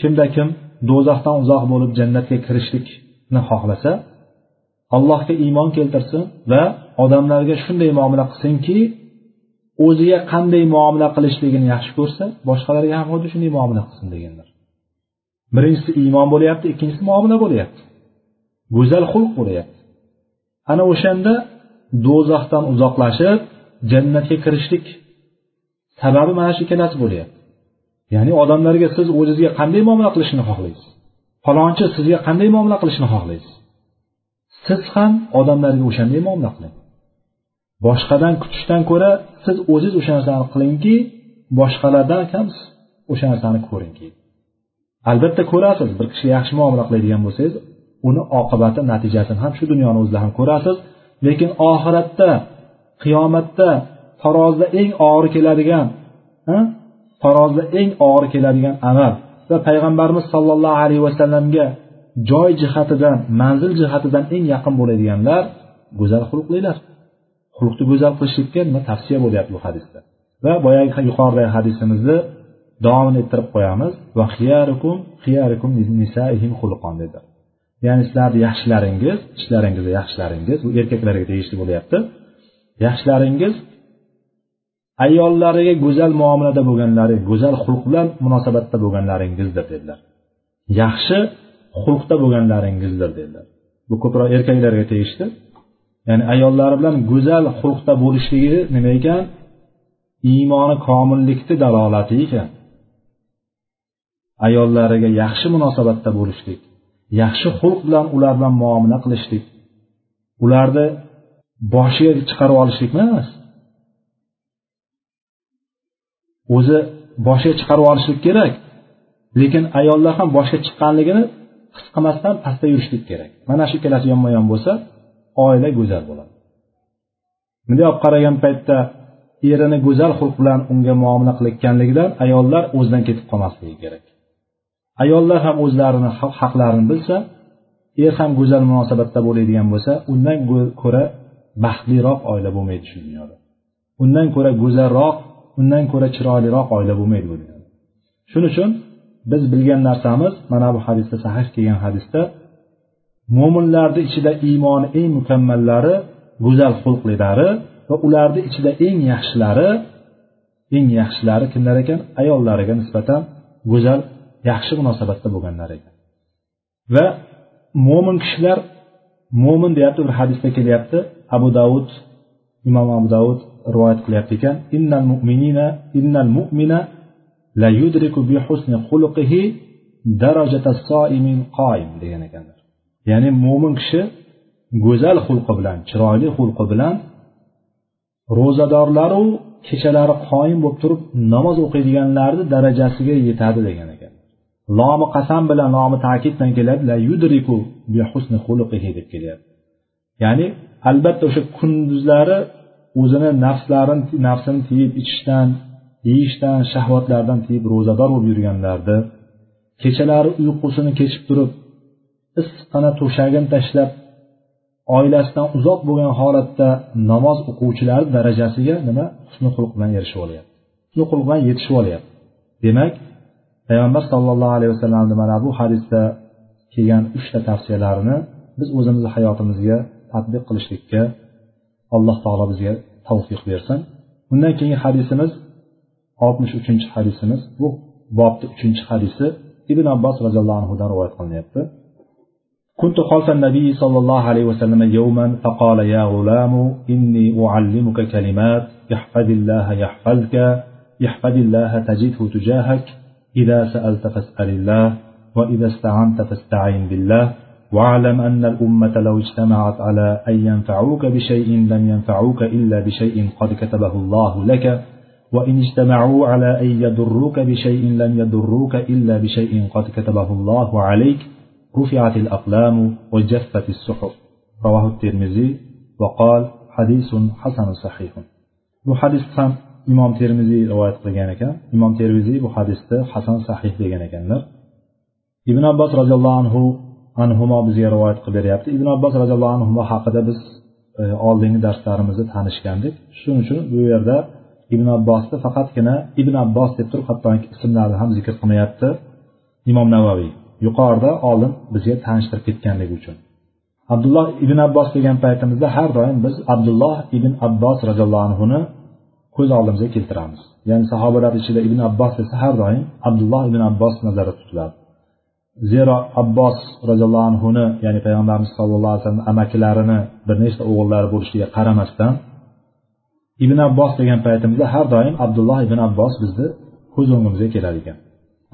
kimda kim do'zaxdan uzoq bo'lib jannatga kirishlikni xohlasa allohga iymon keltirsin va odamlarga shunday muomala qilsinki o'ziga qanday muomala qilishligini yaxshi ko'rsa boshqalarga ham xuddi shunday muomala qilsin deganlar. Birinchisi iymon bo'lyapti ikkinchisi muomala bo'lyapti. Go'zal xulq bo'lyapti. Ana o'shanda do'zaxdan uzoqlashib jannatga kirishlik sababi mana shu ikkalasi bo'lyapti. Ya'ni odamlarga siz o'zizga qanday muomala qilishni xohlaysiz? Falonchi sizga qanday muomala qilishni xohlaysiz? Siz ham odamlarga o'shanday muomala qiling. Boshqadan kutishdan ko'ra siz o'ziz o'sha narsani qilingki boshqalardan ham o'sha narsani ko'ringki. Albatta ko'rasiz bir kishiga yaxshi muomala qiladigan bo'lsangiz uni oqibati natijasini ham shu dunyoni o'zida ham ko'rasiz. Lekin oxiratda qiyomatda farozda eng og'ir keladigan farozda eng og'ir keladigan amal va payg'ambarimiz sollallohu alayhi vasallamga joy jihatidan manzil jihatidan eng yaqin bo'ladiganlar go'zal xulqlilar. Xulqni go'zal qilishlikka nima tavsiya bo'lyapti bu hadisda? Va boyagi yuqoridagi hadisimizni davomini ettirib qo'yamiz. Va xiyarukum xiyarukum nisaihim xulqon dedi. Ya'ni sizlarni yaxshilaringiz ishlaringizni yaxshilaringiz bu erkaklarga tegishli bo'lyapti. Yaxshilaringiz ayollariga go'zal muomalada bo'lganlari go'zal xulq bilan munosabatda bo'lganlaringizdir dedilar. Yaxshi xulqda bo'lganlaringizdir dedilar. Bu ko'proq erkaklarga tegishli. Ya'ni ayollari bilan go'zal xulqda bo'lishligi nima ekan? Iymoni komillikni dalolati ekan. Ayollariga yaxshi munosabatda bo'lishlik yaxshi xulq bilan ular bilan muomala qilishlik ularni boshiga chiqarib olishlik emas? O'zi boshiga chiqarib olishlik kerak lekin ayollar ham boshga chiqqanligini his qilmasdan pastda yurishlik kerak. Mana shu ikkalasi yonma yon bo'lsa oila go'zal bo'ladi. Bunday olib qaragan paytda erini go'zal xulq bilan unga muomala qilayotganligidan ayollar o'zidan ketib qolmasligi kerak. Ayollar ham o'zlarini haqlarini bilsa er ham go'zal munosabatda bo'ladigan bo'lsa undan ko'ra baxtliroq oila bo'lmaydi shu dunyoda. Undan ko'ra go'zalroq undan ko'ra chiroyliroq oila bo'lmaydi bu dunyoda. Shuning uchun biz bilgan narsamiz mana bu hadisda sahih kelgan hadisda mo'minlarni ichida iymoni eng mukammallari go'zal xulqlilari va ularni ichida eng yaxshilari eng yaxshilari kimlar ekan? Ayollariga nisbatan go'zal yaxshi munosabatda bo'lganlar ekan. Va mo'min kishilar mo'min deyapti bir hadisda kelyapti abu davud imom abu davud rivoyat qilyapti ekan innal mu'minina innal mu'mina la yudriku bi husni xuluqihi darajata soimin qoim degan ekanlar ya'ni mo'min kishi go'zal xulqi bilan chiroyli xulqi bilan ro'zadorlaru kechalari qoyim bo'lib turib namoz o'qiydiganlarni darajasiga yetadi degan ekan lomi qasam bilan lomi ta'kid bilan keladi la yudriku bi husni xuluqihi deb kelyapti ya'ni albatta o'sha kunduzlari o'zini nafslarini nafsini tiyib ichishdan yeyishdan shahvatlardan tiyib ro'zador bo'lib yurganlarni kechalari uyqusini kechib turib issiqqina to'shagini tashlab oilasidan uzoq bo'lgan holatda namoz o'quvchilar darajasiga nima? Husni xulq bilan erishib olyapti. Husni xulq bilan yetishib olyapti. Demak payg'ambar sollallohu alayhi vasallamni mana bu hadisda kelgan uchta tavsiyalarini biz o'zimizni hayotimizga tadbiq qilishlikka alloh taolo bizga tavfiq bersin. Undan keyingi hadisimiz oltmish uchinchi hadisimiz bu bobni uchinchi hadisi ibn abbos roziyallohu anhudan rivoyat qilinyapti كنت خلف النبي صلى الله عليه وسلم يوما فقال يا غلام إني أعلمك كلمات احفظ الله يحفظك احفظ الله تجده تجاهك إذا سألت فاسأل الله وإذا استعنت فاستعين بالله واعلم أن الأمة لو اجتمعت على أن ينفعوك بشيء لم ينفعوك إلا بشيء قد كتبه الله لك وإن اجتمعوا على أن يضروك بشيء لم يضروك إلا بشيء قد كتبه الله عليك رفعت الأقلام وجفت الصحف رواه الترمذي وقال حديث حسن صحيح bu hadis ham imom termiziy rivoyat qilgan ekan imom termiziy bu hadisni hasan sahih degan ekanlar ibn abbos roziyallohu anhu anhumo bizga rivoyat qilib beryapti ibn abbos roziyallohu anhu haqida biz e, oldingi darslarimizda tanishgandik shuning uchun bu yerda ibn abbosni faqatgina ibn abbos deb turib hattoki ismlarini ham zikr qilmayapti. Imom navaviy yuqorida oldin bizga tanishtirib ketganligi uchun. Abdulloh ibn abbos degan paytimizda har doim biz abdulloh ibn abbos roziyallohu anhuni ko'z oldimizga keltiramiz. Ya'ni sahobalar ichida ibn abbos desa har doim abdulloh ibn abbos nazarda tutiladi zero abbos roziyallohu anhuni ya'ni payg'ambarimiz sallallohu alayhi vasallam amakilarini bir nechta o'g'illari bo'lishiga qaramasdan ibn abbos degan paytimizda har doim abdulloh ibn abbos bizni ko'z o'ngimizga kelar ekan.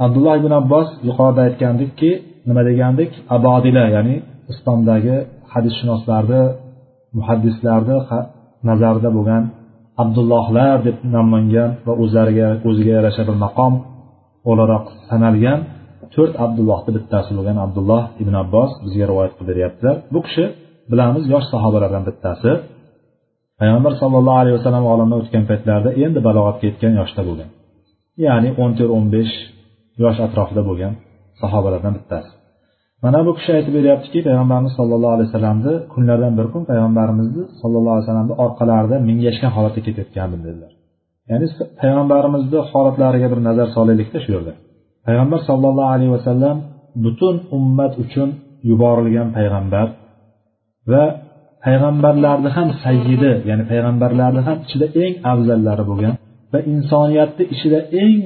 Abdulloh ibn abbos yuqorida aytgandikki nima degandik abodila ya'ni islomdagi hadisshunoslarni muhaddislarni nazarida bo'lgan abdullohlar deb nomlangan va o'zlariga o'ziga yarasha bir maqom o'laroq sanalgan to'rt abdullohni bittasi bo'lgan abdulloh ibn abbos bizga rivoyat qilib beryaptilar. Bu kishi bilamiz yosh sahobalardan bittasi. Payg'ambar sallallohu alayhi vasallam olamdan o'tgan paytlarida endi balog'atga yetgan yoshda bo'lgan. Ya'ni o'n to'rt o'n besh yosh atrofida bo'lgan sahobalardan bittasi. Mana bu kishi aytib beryaptiki payg'ambarimiz sallallohu alayhi vasallamni kunlardan bir kun payg'ambarimizni sallallohu alayhi vasallamni orqalarida mingashgan holatda ketayotgandim dedilar. Ya'ni payg'ambarimizni holatlariga bir nazar solaylikda shu yerda. Payg'ambar sollallohu alayhi vasallam butun ummat uchun yuborilgan payg'ambar va payg'ambarlarni ham sayyidi ya'ni payg'ambarlarni ham ichida eng afzallari bo'lgan va insoniyatni ichida eng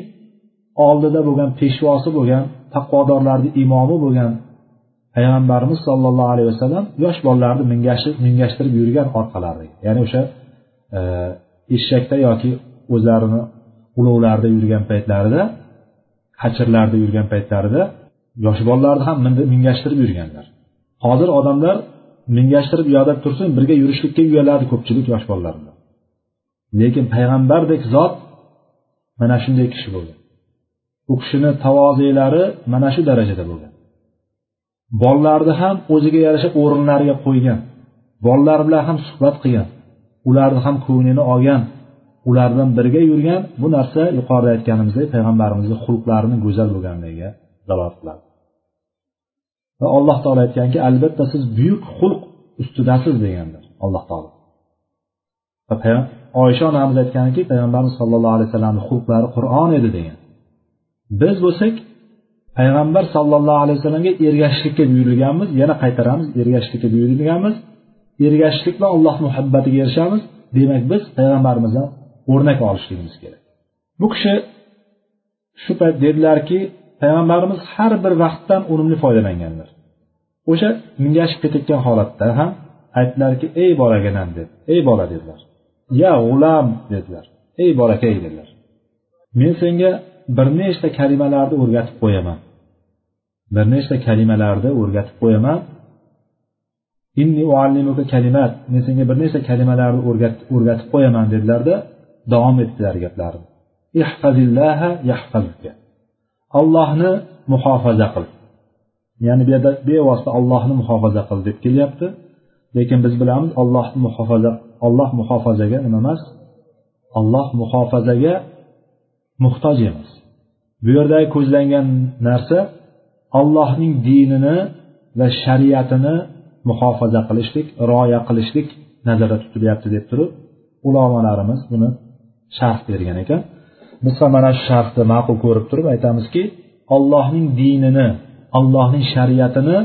oldida bo'lgan peshvosi bo'lgan taqvodorlarni imomi bo'lgan payg'ambarimiz sollallohu alayhi vasallam yosh bolalarni mingashtirib yurgan orqalari. Ya'ni o'sha e, eshakda yoki o'zlarini ulovlarda yurgan paytlarida hachirlarda yurgan paytlarida yosh bolalarni ham mingashtirib yurganlar. Hozir odamlar mingashtirib u tursin birga yurishlikka uyaladi ko'pchilik yosh bolalar bilan lekin payg'ambardek zot mana shunday kishi bo'lgan. U kishini tavozelari mana shu darajada bo'lgan. Bolalarni ham o'ziga yarasha o'rinlariga qo'ygan. Bolalar bilan ham suhbat qilgan. Ularni ham ko'nglini olgan. Ular bilan birga yurgan. Bu narsa yuqorida aytganimizdek payg'ambarimizni xulqlarini go'zal bo'lganligiga dalolat qiladi. Va alloh taolo aytganki albatta siz buyuk xulq ustidasiz degandir alloh taolo. Oysha onamiz aytganki payg'ambarimiz sallallohu alayhi vasallamni xulqlari qur'on edi degan. Biz bo'lsak payg'ambar sallallohu alayhi vasallamga ergashishlikka buyurilganmiz yana qaytaramiz ergashishlikka buyurilganmiz. Ergashishlik bilan alloh muhabbatiga erishamiz. Demak biz payg'ambarimizdan o'rnak olishligimiz kerak. Bu kishi shu payt dedilarki payg'ambarimiz har bir vaqtdan unumli foydalanganlar. O'sha mingashib ketayotgan holatda ham aytdilarki ey bolaginam deb ey bola dedilar. Ya g'ulam dedilar. Ey bolakay dedilar. Men senga bir nechta kalimalarni o'rgatib qo'yaman. Bir nechta kalimalarni o'rgatib qo'yaman. Inni uallimuka kalimat men senga bir nechta kalimalarni o'rgatib qo'yaman dedilarda davom etdilar gaplarini. Ihfazillaha yahfazka. Allohni muhofaza qil. Ya'ni bu yerda bevosita ollohni muhofaza qil deb kelyapti. Lekin biz bilamiz ollohni muhofaza olloh muhofazaga nima emas? Olloh muhofazaga muhtoj emas. Bu yerdagi ko'zlangan narsa allohning dinini va shariatini muhofaza qilishlik rioya qilishlik nazarda tutilyapti deb turib ulamolarimiz buni sharh bergan ekan. Biz ham mana shu shartni ma'qul ko'rib turib aytamizki ollohning dinini allohning shariatini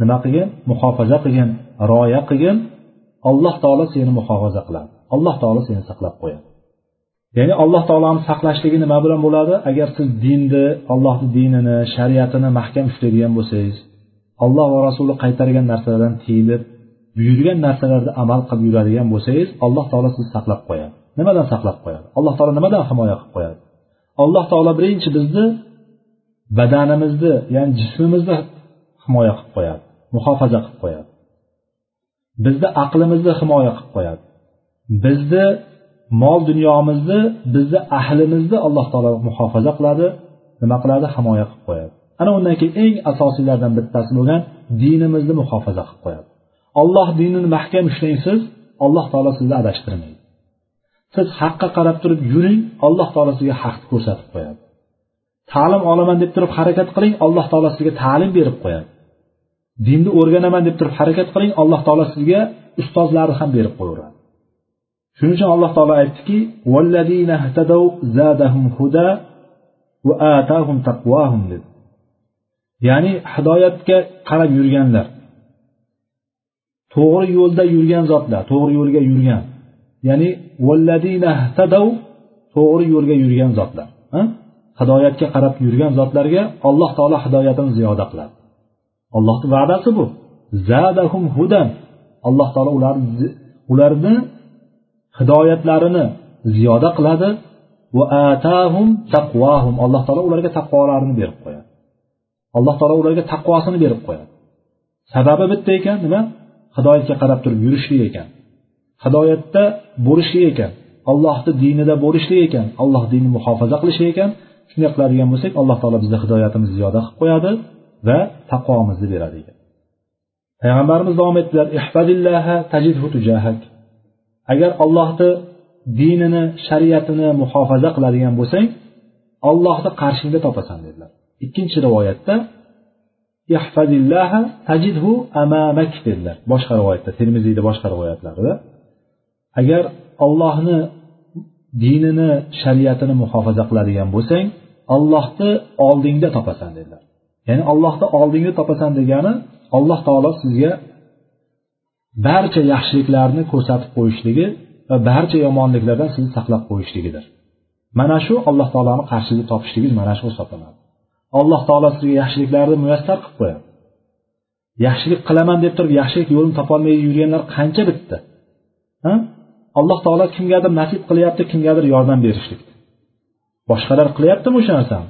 nima qilgin? Muhofaza qilgin rioya qilgin. Alloh taolo seni muhofaza qiladi. Alloh taolo seni saqlab qo'yadi. Ya'ni alloh taoloni saqlashligi nima bilan bo'ladi? Agar siz dinni allohni dinini shariatini mahkam ushlaydigan bo'lsangiz alloh va rasuli qaytargan narsalardan tiyilib buyurgan narsalarda amal qilib yuradigan bo'lsangiz alloh taolo sizni saqlab qo'yadi. Nimadan saqlab qo'yadi? Alloh taolo nimadan himoya qilib qo'yadi? Alloh taolo birinchi bizni badanimizni ya'ni jismimizni himoya qilib qo'yadi muhofaza qilib qo'yadi. Bizni aqlimizni himoya qilib qo'yadi. Bizni mol dunyomizni bizni ahlimizni alloh taolo muhofaza qiladi nima qiladi? Himoya qilib qo'yadi. Ana undan keyin eng asosiylardan bittasi bo'lgan dinimizni muhofaza qilib qo'yadi. Olloh dinini mahkam ushlang siz alloh taolo sizni adashtirmaydi. Siz haqqa qarab turib yuring alloh taolo sizga haqni ko'rsatib qo'yadi. Ta'lim olaman deb turib harakat qiling alloh taolo sizga ta'lim berib qo'yadi. Dinni o'rganaman deb turib harakat qiling alloh taolo sizga ustozlarni ham berib qo'yaveradi. Shuning uchun alloh taolo aytdiki ya'ni hidoyatga qarab yurganlar. To'g'ri yo'lda yurgan zotlar to'g'ri yo'lga yurgan. Ya'ni to'g'ri yo'lga yurgan zotlar. Hidoyatga qarab yurgan zotlarga alloh taolo hidoyatini ziyoda qiladi. Allohni va'dasi bu. Zadahum hudan. Alloh taolo ularni ularni hidoyatlarini ziyoda qiladi. Va atahum taqvohum alloh taolo ularga taqvolarini berib qo'yadi. Alloh taolo ularga taqvosini berib qo'yadi. Sababi bitta ekan nima? Hidoyatga qarab turib yurishlik ekan. Hidoyatda bo'lishlik ekan. Allohni dinida bo'lishlik ekan. Alloh dinini muhofaza qilishlik ekan. Shunday qiladigan bo'lsak alloh taolo bizni hidoyatimizni ziyoda qilib qo'yadi va taqvomizni beradi ekan. Payg'ambarimiz davom etdilar agar ollohni dinini shariatini muhofaza qiladigan bo'lsang ollohni qarshingda topasan dedilar. Ikkinchi rivoyatda tajidhu amamak dedilar. Boshqa rivoyatda termiziyni boshqa rivoyatlarida agar ollohni dinini shariatini muhofaza qiladigan bo'lsang ollohni oldingda topasan dedilar. Ya'ni ollohni oldingda topasan degani alloh taolo sizga barcha yaxshiliklarni ko'rsatib qo'yishligi va barcha yomonliklardan sizni saqlab qo'yishligidir. Mana shu alloh taoloni qarshisida topishligingiz mana shu hisoblanadi. Alloh taolo sizga yaxshiliklarni muyassar qilib qo'yadi. Yaxshilik qilaman deb turib yaxshilik yo'lini topolmay yurganlar qancha bitta alloh taolo kimgadir nasib qilyapti kimgadir yordam berishlik boshqalar qilyaptimi o'sha narsani?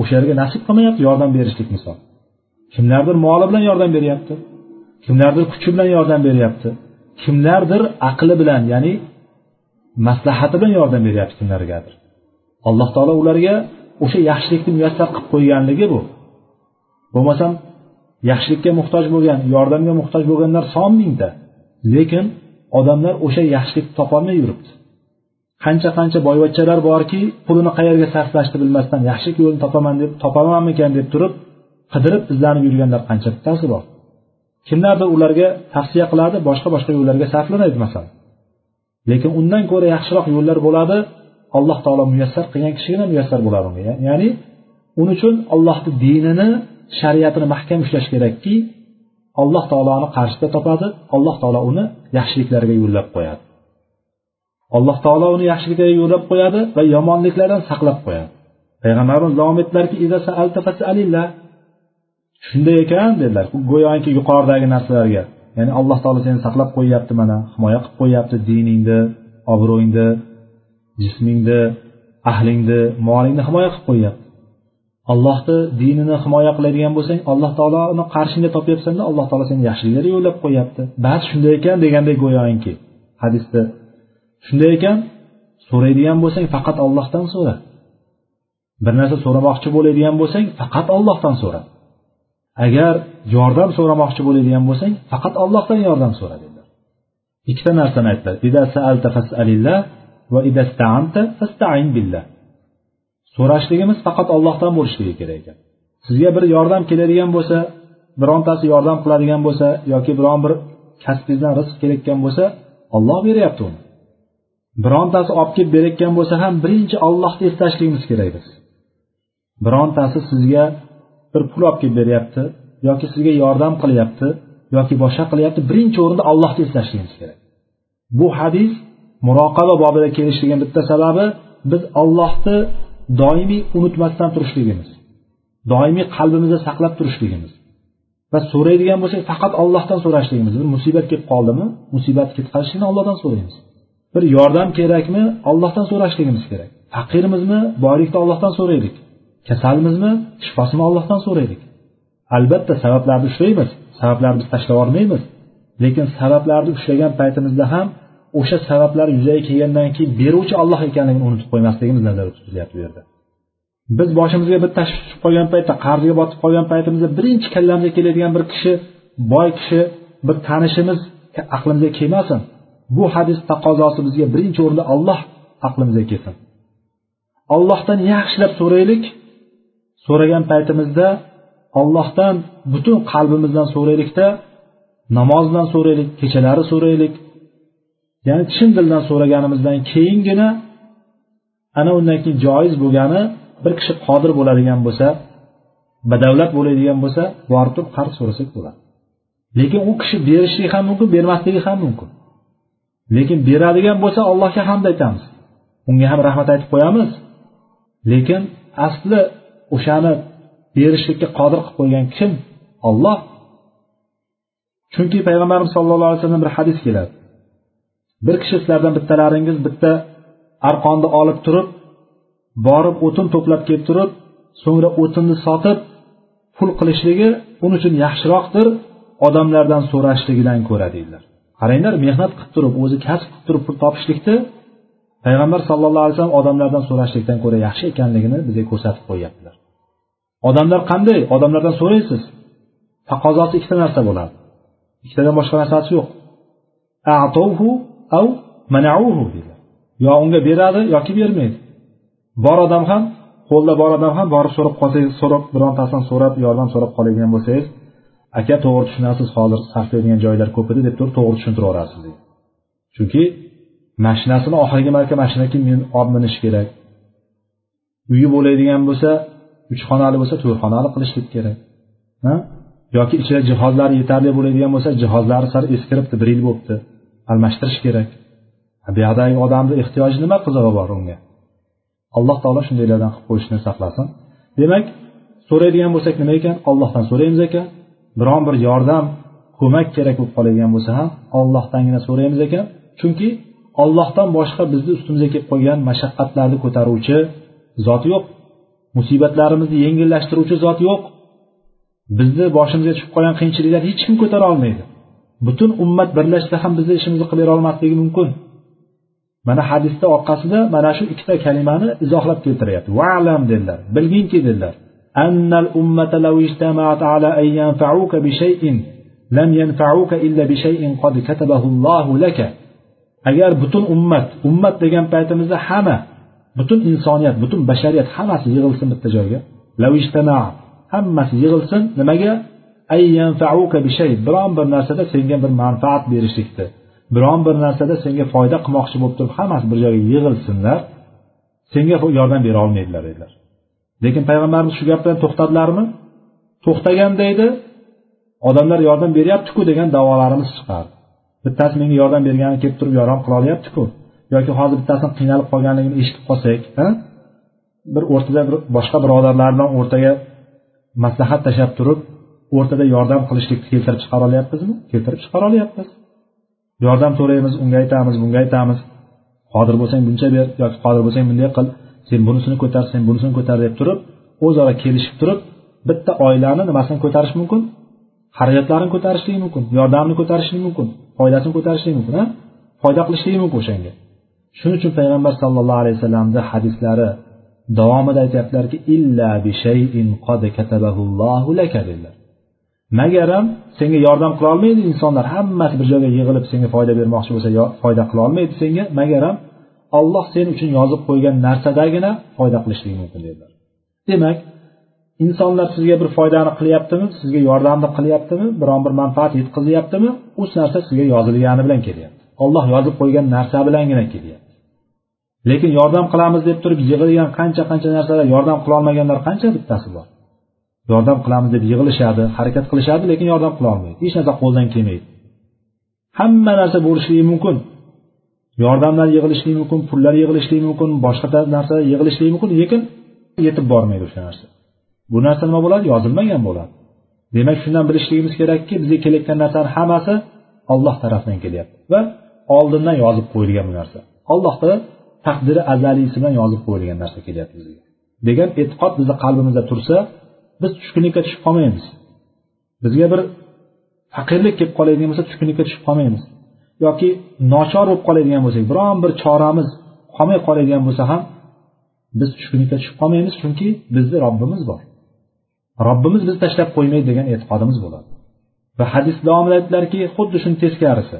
O'shalarga nasib qilmayapti yordam berishlik misol. Kimlardir moli bilan yordam beryapti? Kimlardir kuchi bilan yordam beryapti? Kimlardir aqli bilan ya'ni maslahati bilan yordam beryapti kimlargadir? Alloh taolo ularga o'sha yaxshilikni muyassar qilib qo'yganligi bu. Bo'lmasam yaxshilikka muhtoj bo'lgan yordamga muhtoj bo'lganlar son mingta. Lekin odamlar o'sha yaxshilikni topolmay yuribdi. Qancha qancha boyvachchalar borki pulini qayerga sarflashni bilmasdan yaxshilik yo'lini topaman deb topamanmikan deb turib qidirib izlanib yurganlar qancha bittasi bor. Kimlardir ularga tavsiya qiladi boshqa boshqa yo'llarga sarflanadi masalan. Lekin undan ko'ra yaxshiroq yo'llar bo'ladi alloh taolo muyassar qilgan kishigina muyassar bo'ladi unga. Ya'ni uning uchun allohni dinini shariatini mahkam ushlash kerakki alloh taoloni qarshisida topadi alloh taolo uni yaxshiliklarga yo'llab qo'yadi. Alloh taolo uni yaxshiliklarga yo'llab qo'yadi va yomonliklardan saqlab qo'yadi. Payg'ambarimiz davom etdilarki shunday ekan dedilar go'yoki yuqoridagi narsalarga ya'ni alloh taolo seni saqlab qo'yyapti mana himoya qilib qo'yyapti diningni obro'yingni jismingni ahlingni molingni himoya qilib qo'yyapti. Allohni dinini himoya qiladigan bo'lsang alloh taoloni qarshingda topyapsanda alloh taolo seni yaxshiliklarga yo'llab qo'yyapti bas shunday ekan degandek go'yoki hadisda. Shunday ekan so'raydigan bo'lsang faqat ollohdan so'ra. Bir narsa so'ramoqchi bo'ladigan bo'lsang faqat ollohdan so'ra. Agar yordam so'ramoqchi bo'ladigan bo'lsang faqat ollohdan yordam so'ra dedilar. Ikkita narsani aytdilar. So'rashligimiz faqat Allohdan bo'lishligi kerak ekan. Sizga bir yordam keladigan bo'lsa birontasi yordam qiladigan bo'lsa yoki biron bir kasbingizdan rizq kelayotgan bo'lsa olloh beryapti uni. Birontasi olib kelib berayotgan bo'lsa ham birinchi ollohni eslashligimiz kerak biz. Birontasi sizga bir pul olib kelib beryapti yoki sizga yordam qilyapti yoki boshqa qilyapti birinchi o'rinda ollohni eslashligimiz kerak. Bu hadis muroqaba bobida kelishligini bitta sababi biz ollohni doimiy unutmasdan turishligimiz doimiy qalbimizda saqlab turishligimiz va so'raydigan bo'lsak faqat ollohdan so'rashligimiz. Bir musibat kelib qoldimi? Musibat qolishligini ollohdan so'raymiz. Bir yordam kerakmi? Ollohdan so'rashligimiz kerak. Faqirmizmi? Boylikni ollohdan so'raylik. Kasalmizmi? Shifosini ollohdan so'raylik. Albatta sabablarni ushlaymiz. Sabablarni biz tashlab yubormaymiz lekin sabablarni ushlagan paytimizda ham o'sha sabablar yuzaga kelgandan keyin beruvchi olloh ekanligini unutib qo'ymasligimiz nazarda tutilyapti bu yerda. Biz boshimizga bir tashvish tushib qolgan paytda qarzga botib qolgan paytimizda birinchi kallamizga keladigan bir kishi boy kishi bir tanishimiz aqlimizga kelmasin. Bu hadis taqozosi bizga birinchi o'rinda olloh aqlimizga kelsin. Ollohdan yaxshilab so'raylik. So'ragan paytimizda ollohdan butun qalbimizdan so'raylikda namoz bilan so'raylik kechalari so'raylik ya'ni chin dildan so'raganimizdan keyingina ana undan keyin joiz bo'lgani bir kishi qodir bo'ladigan bo'lsa badavlat bo'ladigan bo'lsa borib turib qarz so'rasak bo'ladi. Lekin u kishi berishligi ham mumkin bermasligi ham mumkin. Lekin beradigan bo'lsa allohga hamd aytamiz. Unga ham rahmat aytib qo'yamiz. Lekin asli o'shani berishlikka qodir qilib qo'ygan kim? Olloh chunki payg'ambarimiz sallallohu alayhi vasallam bir hadis keladi. Bir kishi sizlardan bittalaringiz bitta arqonni olib turib borib o'tin to'plab kelib turib so'ngra o'tinni sotib pul qilishligi uning uchun yaxshiroqdir odamlardan so'rashligidan ko'ra deydilar. Qaranglar mehnat qilib turib o'zi kasb qilib turib pul topishlikni payg'ambar sallallohu alayhi vasallam odamlardan so'rashlikdan ko'ra yaxshi ekanligini bizga ko'rsatib qo'yyaptilar. Odamlar qanday? Odamlardan so'raysiz. Taqozosi ikkita narsa bo'ladi. Ikkitadan boshqa narsasi yo'q. Av manauhu deydi yo unga beradi yoki bermaydi. Bor odam ham qo'lda bor odam ham borib so'rab qolsangiz so'rab birontasidan so'rab yordam so'rab qoladigan bo'lsangiz aka to'g'ri tushunasiz hozir sarflaydigan joylar ko'p edi deb turib to'g'ri tushuntirib yuborasiz deydi chunki mashinasini oxirgi marta mashina kim olib minishi kerak? Uyi bo'ladigan bo'lsa uch xonali bo'lsa to'rt xonali qilishlik kerak yoki ichida jihozlari yetarli bo'ladigan bo'lsa jihozlari sal eskiribdi bir yil bo'libdi. Almashtirish kerak. Buyoqdagi odamni ehtiyoji nima qizig'i bor unga? Alloh taolo shundaylardan qilib qo'yishni saqlasin. Demak so'raydigan bo'lsak nima ekan? Ollohdan so'raymiz ekan biron bir yordam ko'mak kerak bo'lib qoladigan bo'lsa ham ollohdangina so'raymiz ekan chunki ollohdan boshqa bizni ustimizga kelib qolgan mashaqqatlarni ko'taruvchi zot yo'q. Musibatlarimizni yengillashtiruvchi zot yo'q. Bizni boshimizga tushib qolgan qiyinchiliklarni hech kim ko'tara olmaydi. Butun ummat birlashsa ham bizni ishimizni qilib olmasligi mumkin. Mana hadisni orqasida mana shu ikkita kalimani izohlab keltiryapti. Valam dedilar bilginki dedilar annal ummata law ijtama'at ala an yanfa'uka bi shay'in lam yanfa'uka illa bi shay'in qad katabahu Allahu laka. Agar butun ummat ummat degan paytimizda hamma butun insoniyat butun bashariyat hammasi yig'ilsin bitta joyga hammasi yig'ilsin nimaga? Biron bir narsada senga bir manfaat berishlikdi biron bir narsada senga foyda qilmoqchi bo'lib turib hammasi bir joyga yig'ilsinlar senga yordam bera olmaydilar dedilar. Lekin payg'ambarimiz shu gap bilan to'xtadilarmi to'xtaganda edi odamlar yordam beryaptiku degan davolarimiz chiqardi. Bittasi menga yordam bergani kelib turib yordam qila olyaptiku yoki hozir bittasini qiynalib qolganligini eshitib qolsak bir o'rtada bir boshqa birodarlar bilan o'rtaga maslahat tashlab turib o'rtada yordam qilishlikni keltirib chiqara olyapmizmi keltirib chiqara olyapmiz yordam so'raymiz unga aytamiz bunga aytamiz. Qodir bo'lsang buncha ber yoki qodir bo'lsang bunday qil sen bunisini ko'tar sen bunisini ko'tar deb turib o'zaro kelishib turib bitta oilani nimasini ko'tarish mumkin? Xarajatlarini ko'tarishligi mumkin yordamini ko'tarishligi mumkin foydasini ko'tarishligi mumkin foyda qilishligi mumkin o'shanga. Shuning uchun payg'ambar sallallohu alayhi vasallamni hadislari davomida aytyaptilarki illa bi shayin qad katabahu laka dedilar. Magaram senga yordam qilolmaydi insonlar. Hammasi bir joyga yig'ilib senga foyda bermoqchi bo'lsa foyda qilolmaydi senga. Magaram olloh sen uchun yozib qo'ygan narsadagina foyda qilishligi mumkin dedilar. Demak insonlar sizga bir foydani qilyaptimi? Sizga yordamni qilyaptimi? Biron bir manfaat yetkazyaptimi u narsa sizga yozilgani bilan kelyapti. Olloh yozib qo'ygan narsa bilangina kelyapti. Lekin yordam qilamiz deb turib yig'ilgan qancha qancha narsalar yordam qilolmaganlar qancha bittasi bor? Yordam qilamiz deb yig'ilishadi harakat qilishadi lekin yordam qila olmaydi. Hech narsa qo'ldan kelmaydi. Hamma narsa bo'lishligi mumkin. Yordamlar yig'ilishligi mumkin pullar yig'ilishligi mumkin boshqa narsa yig'ilishligi mumkin lekin yetib bormaydi o'sha narsa. Bu narsa nima bo'ladi? Yozilmagan bo'ladi. Demak shundan bilishligimiz kerakki bizga kelayotgan narsani hammasi olloh tarafidan kelyapti va oldindan yozib qo'yilgan bu narsa. Ollohni taqdiri azaliysi bilan yozib qo'yilgan narsa kelyapti bizga. Degan e'tiqod bizni qalbimizda tursa biz tushkunlikka tushib qolmaymiz. Bizga bir faqirlik kelib qoladigan bo'lsa tushkunlikka tushib qolmaymiz. Yoki nochor bo'lib qoladigan bo'lsak biron bir choramiz qolmay qoladigan bo'lsa ham biz tushkunlikka tushib qolmaymiz chunki bizni robbimiz bor. Robbimiz bizni tashlab qo'ymaydi degan e'tiqodimiz bo'ladi. Va hadis davomida aytdilarki xuddi shuni teskarisi.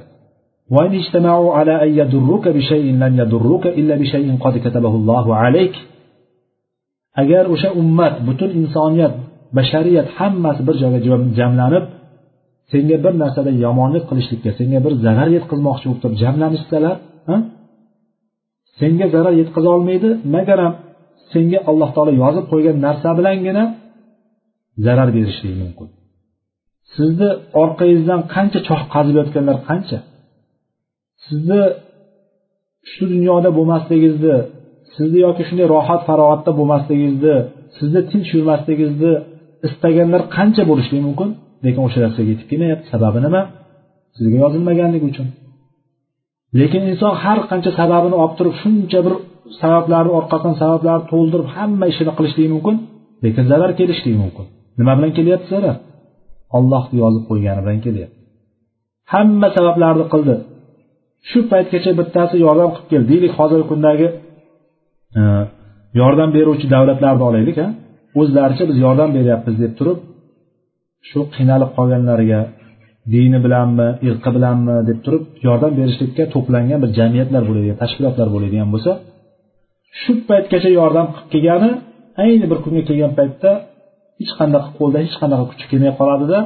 Agar o'sha ummat butun insoniyat bashariyat hammasi bir joyga jamlanib senga bir narsada yomonlik qilishlikka senga bir zarar yetkazmoqchi bo'lib turib jamlanishsalar senga zarar yetkaza olmaydi magaram senga alloh taolo yozib qo'ygan narsa bilangina zarar berishligi mumkin. Sizni orqangizdan qancha choh qazib yotganlar qancha? Sizni shu dunyoda bo'lmasligingizni sizni yoki shunday rohat farog'atda bo'lmasligingizni sizni tinch yurmasligingizni istaganlar qancha bo'lishligi mumkin lekin o'sha narsaga yetib kelmayapti. Sababi nima? Sizga yozilmaganligi uchun. Lekin inson har qancha sababini olib turib shuncha bir sabablarni orqasidan sabablarni to'ldirib hamma ishini qilishligi mumkin lekin zarar kelishligi mumkin. Nima bilan kelyapti zarar? Ollohni yozib qo'ygani bilan kelyapti. Hamma sabablarni qildi. Shu paytgacha bittasi yordam qilib keldi. Deylik hozirgi kundagi e, yordam beruvchi davlatlarni olaylik a o'zlaricha biz yordam beryapmiz deb turib shu qiynalib qolganlarga dini bilanmi irqi bilanmi deb turib yordam berishlikka to'plangan bir jamiyatlar bo'ladigan tashkilotlar bo'ladigan bo'lsa shu paytgacha yordam qilib kelgani ayni bir kunga kelgan paytda hech qanaqa qo'lda hech qanaqa kuchi kelmay qoladida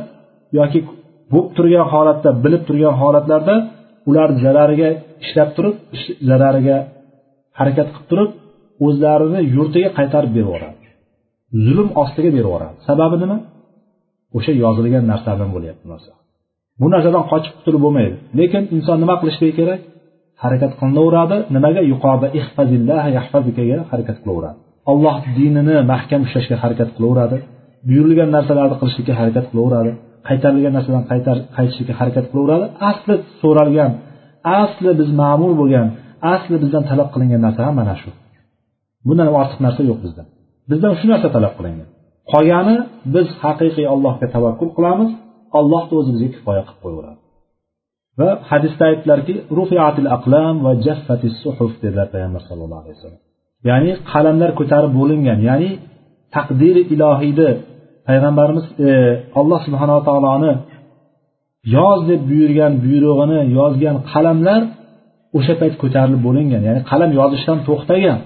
yoki bo'lib turgan holatda bilib turgan holatlarda ularni zarariga ishlab turib zarariga harakat qilib turib o'zlarini yurtiga qaytarib berib yuboradi zulm ostiga berib yuboradi. Sababi nima? O'sha yozilgan narsadan bo'lyapti narsa. Bu narsadan qochib qutulib bo'lmaydi. Lekin inson nima qilishligi kerak? Harakat qilinaveradi nimaga? Yuqorida harakat qilaveradi. Alloh dinini mahkam ushlashga harakat qilaveradi. Buyurilgan narsalarni qilishlikka harakat qilaveradi. Qaytarilgan narsadan qaytishlikka harakat qilaveradi. Asli so'ralgan asli biz ma'mur bo'lgan asli bizdan talab qilingan narsa ham mana shu. Bundan ortiq narsa yo'q bizda. Bizdan shu narsa talab qilingan qolgani biz haqiqiy allohga tavakkul qilamiz alloh o'zi bizga kifoya qilib qo'yaveradi. Va hadisda aytdilarki rufiatil aqlam va jaffatis suhuf dedilar payg'ambar sallallohu alayhi vasallam. Ya'ni qalamlar ko'tarib bo'lingan ya'ni taqdiri ilohiyni payg'ambarimiz e, alloh subhanava taoloni yoz deb buyurgan buyrug'ini yozgan qalamlar o'sha payt ko'tarilib bo'lingan. Ya'ni qalam yozishdan to'xtagan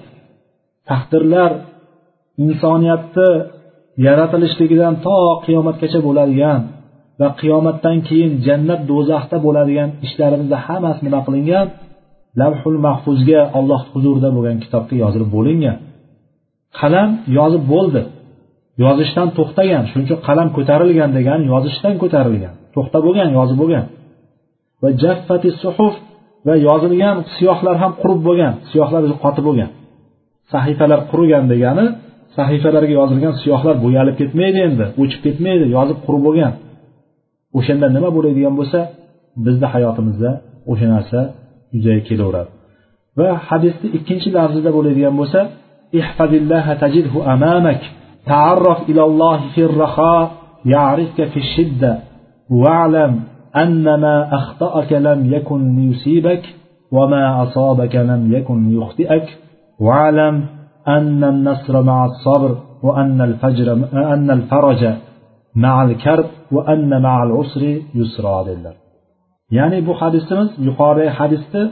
taqdirlar insoniyatni yaratilishligidan to qiyomatgacha bo'ladigan va qiyomatdan keyin jannat do'zaxda bo'ladigan ishlarimizni hammasi nima qilingan? Lavhul mahfuzga alloh huzurida bo'lgan kitobga yozilib bo'lingan. Qalam yozib bo'ldi. Yozishdan to'xtagan shuning uchun qalam ko'tarilgan degani yozishdan ko'tarilgan to'xtab bo'lgan yozib bo'lgan. Va jaffati suhuf va yozilgan siyohlar ham qurib bo'lgan siyohlar qotib bo'lgan. Sahifalar qurigan degani sahifalarga yozilgan siyohlar bo'yalib ketmaydi endi o'chib ketmaydi yozib qurib bo'lgan o'shanda nima bo'ladigan bo'lsa bizni hayotimizda o'sha narsa yuzaga kelaveradi va hadisni ikkinchi lafzida bo'ladigan bo'lsa tajidhu amamak تعرف إلى الله في الرخاء يعرفك في الشدة واعلم أن ما أخطأك لم يكن ليصيبك وما أصابك لم يكن ليخطئك واعلم أن النصر مع الصبر وأن الفجر أن الفرج مع الكرب وأن مع العسر يسرا dedilar ya'ni bu hadisimiz yuqoridagi hadisni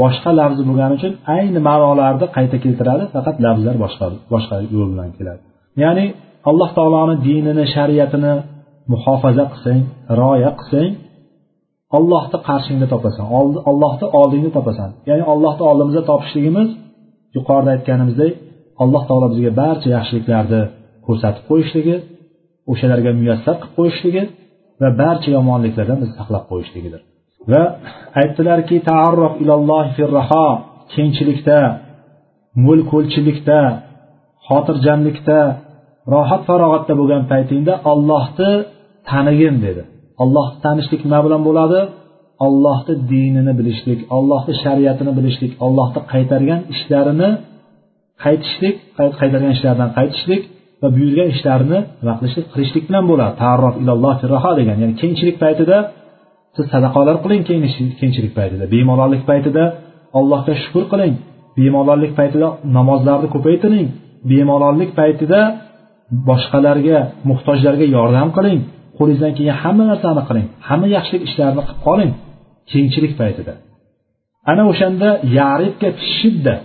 boshqa lafzi bo'lgani uchun ayni ma'nolarni qayta keltiradi faqat lafzlar boshqa boshqa yo'l bilan keladi ya'ni alloh taoloni dinini shariatini muhofaza qilsang rioya qilsang ollohni qarshingda topasan ollohni oldingda topasan ya'ni ollohni oldimizda topishligimiz yuqorida aytganimizdek alloh taolo bizga barcha yaxshiliklarni ko'rsatib qo'yishligi o'shalarga muyassar qilib qo'yishligi va barcha yomonliklardan bizni saqlab qo'yishligidir. Va aytdilarki taarrof ilalloh firraho kengchilikda mo'l ko'lchilikda xotirjamlikda rohat farog'atda bo'lgan paytingda ollohni tanigin dedi. Ollohni tanishlik nima bilan bo'ladi? Ollohni dinini bilishlik ollohni shariatini bilishlik ollohni qaytargan ishlarini qaytishlik qaytargan ishlardan qaytishlik va buyurgan ishlarini nima qilishlik qilishlik bilan bo'ladi. Taarrof ilalloh firraho degan ya'ni kengchilik paytida siz sadaqalar qiling kengchilik paytida bemalollik paytida allohga shukur qiling bemalollik paytida namozlarni ko'paytiring bemalollik paytida boshqalarga muhtojlarga yordam qiling qo'lingizdan kelgan hamma narsani qiling hamma yaxshilik ishlarni qilib qoling kengchilik paytida. Ana o'shanda yaribga shidda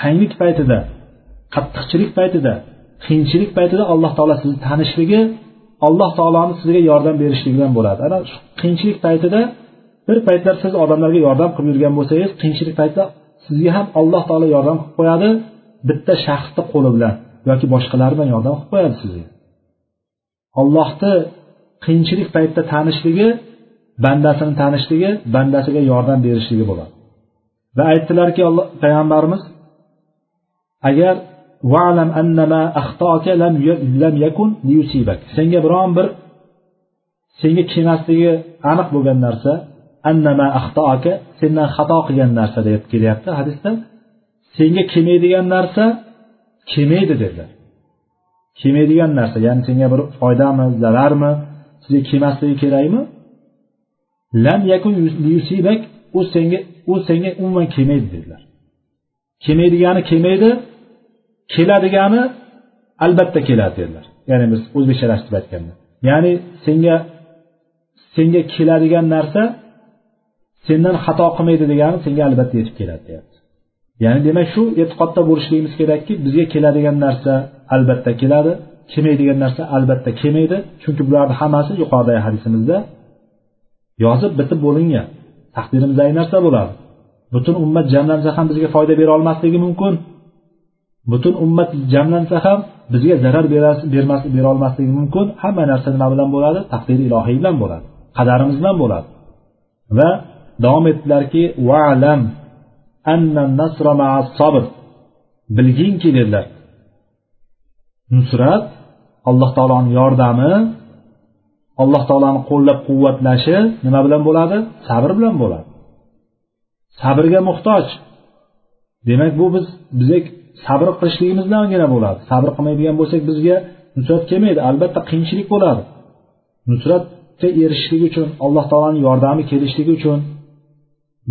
tanglik paytida qattiqchilik paytida qiyinchilik paytida alloh taolo sizni tanishligi alloh taoloni sizga yordam berishligidan bo'ladi. Ana shu qiyinchilik paytida bir paytlar siz odamlarga yordam qilib yurgan bo'lsangiz qiyinchilik paytida sizga ham alloh taolo yordam qilib qo'yadi bitta shaxsni qo'li bilan yoki boshqalar bilan yordam qilib qo'yadi sizga. Ollohni qiyinchilik paytida tanishligi bandasini tanishligi bandasiga yordam berishligi bo'ladi. Va aytdilarki payg'ambarimiz agar annama lam lam yakun senga biron bir senga kelmasligi aniq bo'lgan narsa annama axtoaka sendan xato qilgan narsa deb kelyapti hadisda. Senga kelmaydigan narsa kelmaydi dedilar. Kelmaydigan narsa ya'ni senga bir foydami zararmi sizga kelmasligi kerakmi? Lam yakun yusibak u senga u senga umuman kelmaydi dedilar. Kelmaydigani kelmaydi keladigani albatta keladi dedilar. Ya'ni biz o'zbekchalashtirib aytganda ya'ni senga senga keladigan narsa sendan xato qilmaydi degani senga albatta yetib keladi deyapti. Ya'ni demak shu e'tiqodda bo'lishligimiz kerakki bizga keladigan narsa albatta keladi kelmaydigan narsa albatta kelmaydi. Chunki bularni hammasi yuqoridagi hadisimizda yozib bitib bo'lingan. Taqdirimizdagi narsa bo'ladi. Butun ummat jamlansa ham bizga foyda bera olmasligi mumkin. Butun ummat jamlansa ham bizga zarar bermas bera olmasligi mumkin hamma narsa nima bilan bo'ladi? Taqdiri ilohiy bilan bo'ladi qadarimiz bilan bo'ladi. Va davom etdilarki valam sabr. Bilginki dedilar. Nusrat alloh taoloni yordami alloh taoloni qo'llab quvvatlashi nima bilan bo'ladi? Sabr bilan bo'ladi. Sabrga muhtoj. Demak bu biz bizga sabr qilishligimiz bo'ladi. Sabr qilmaydigan bo'lsak bizga nusrat kelmaydi albatta qiyinchilik bo'ladi. Nusratga erishishlik uchun alloh taoloni yordami kelishligi uchun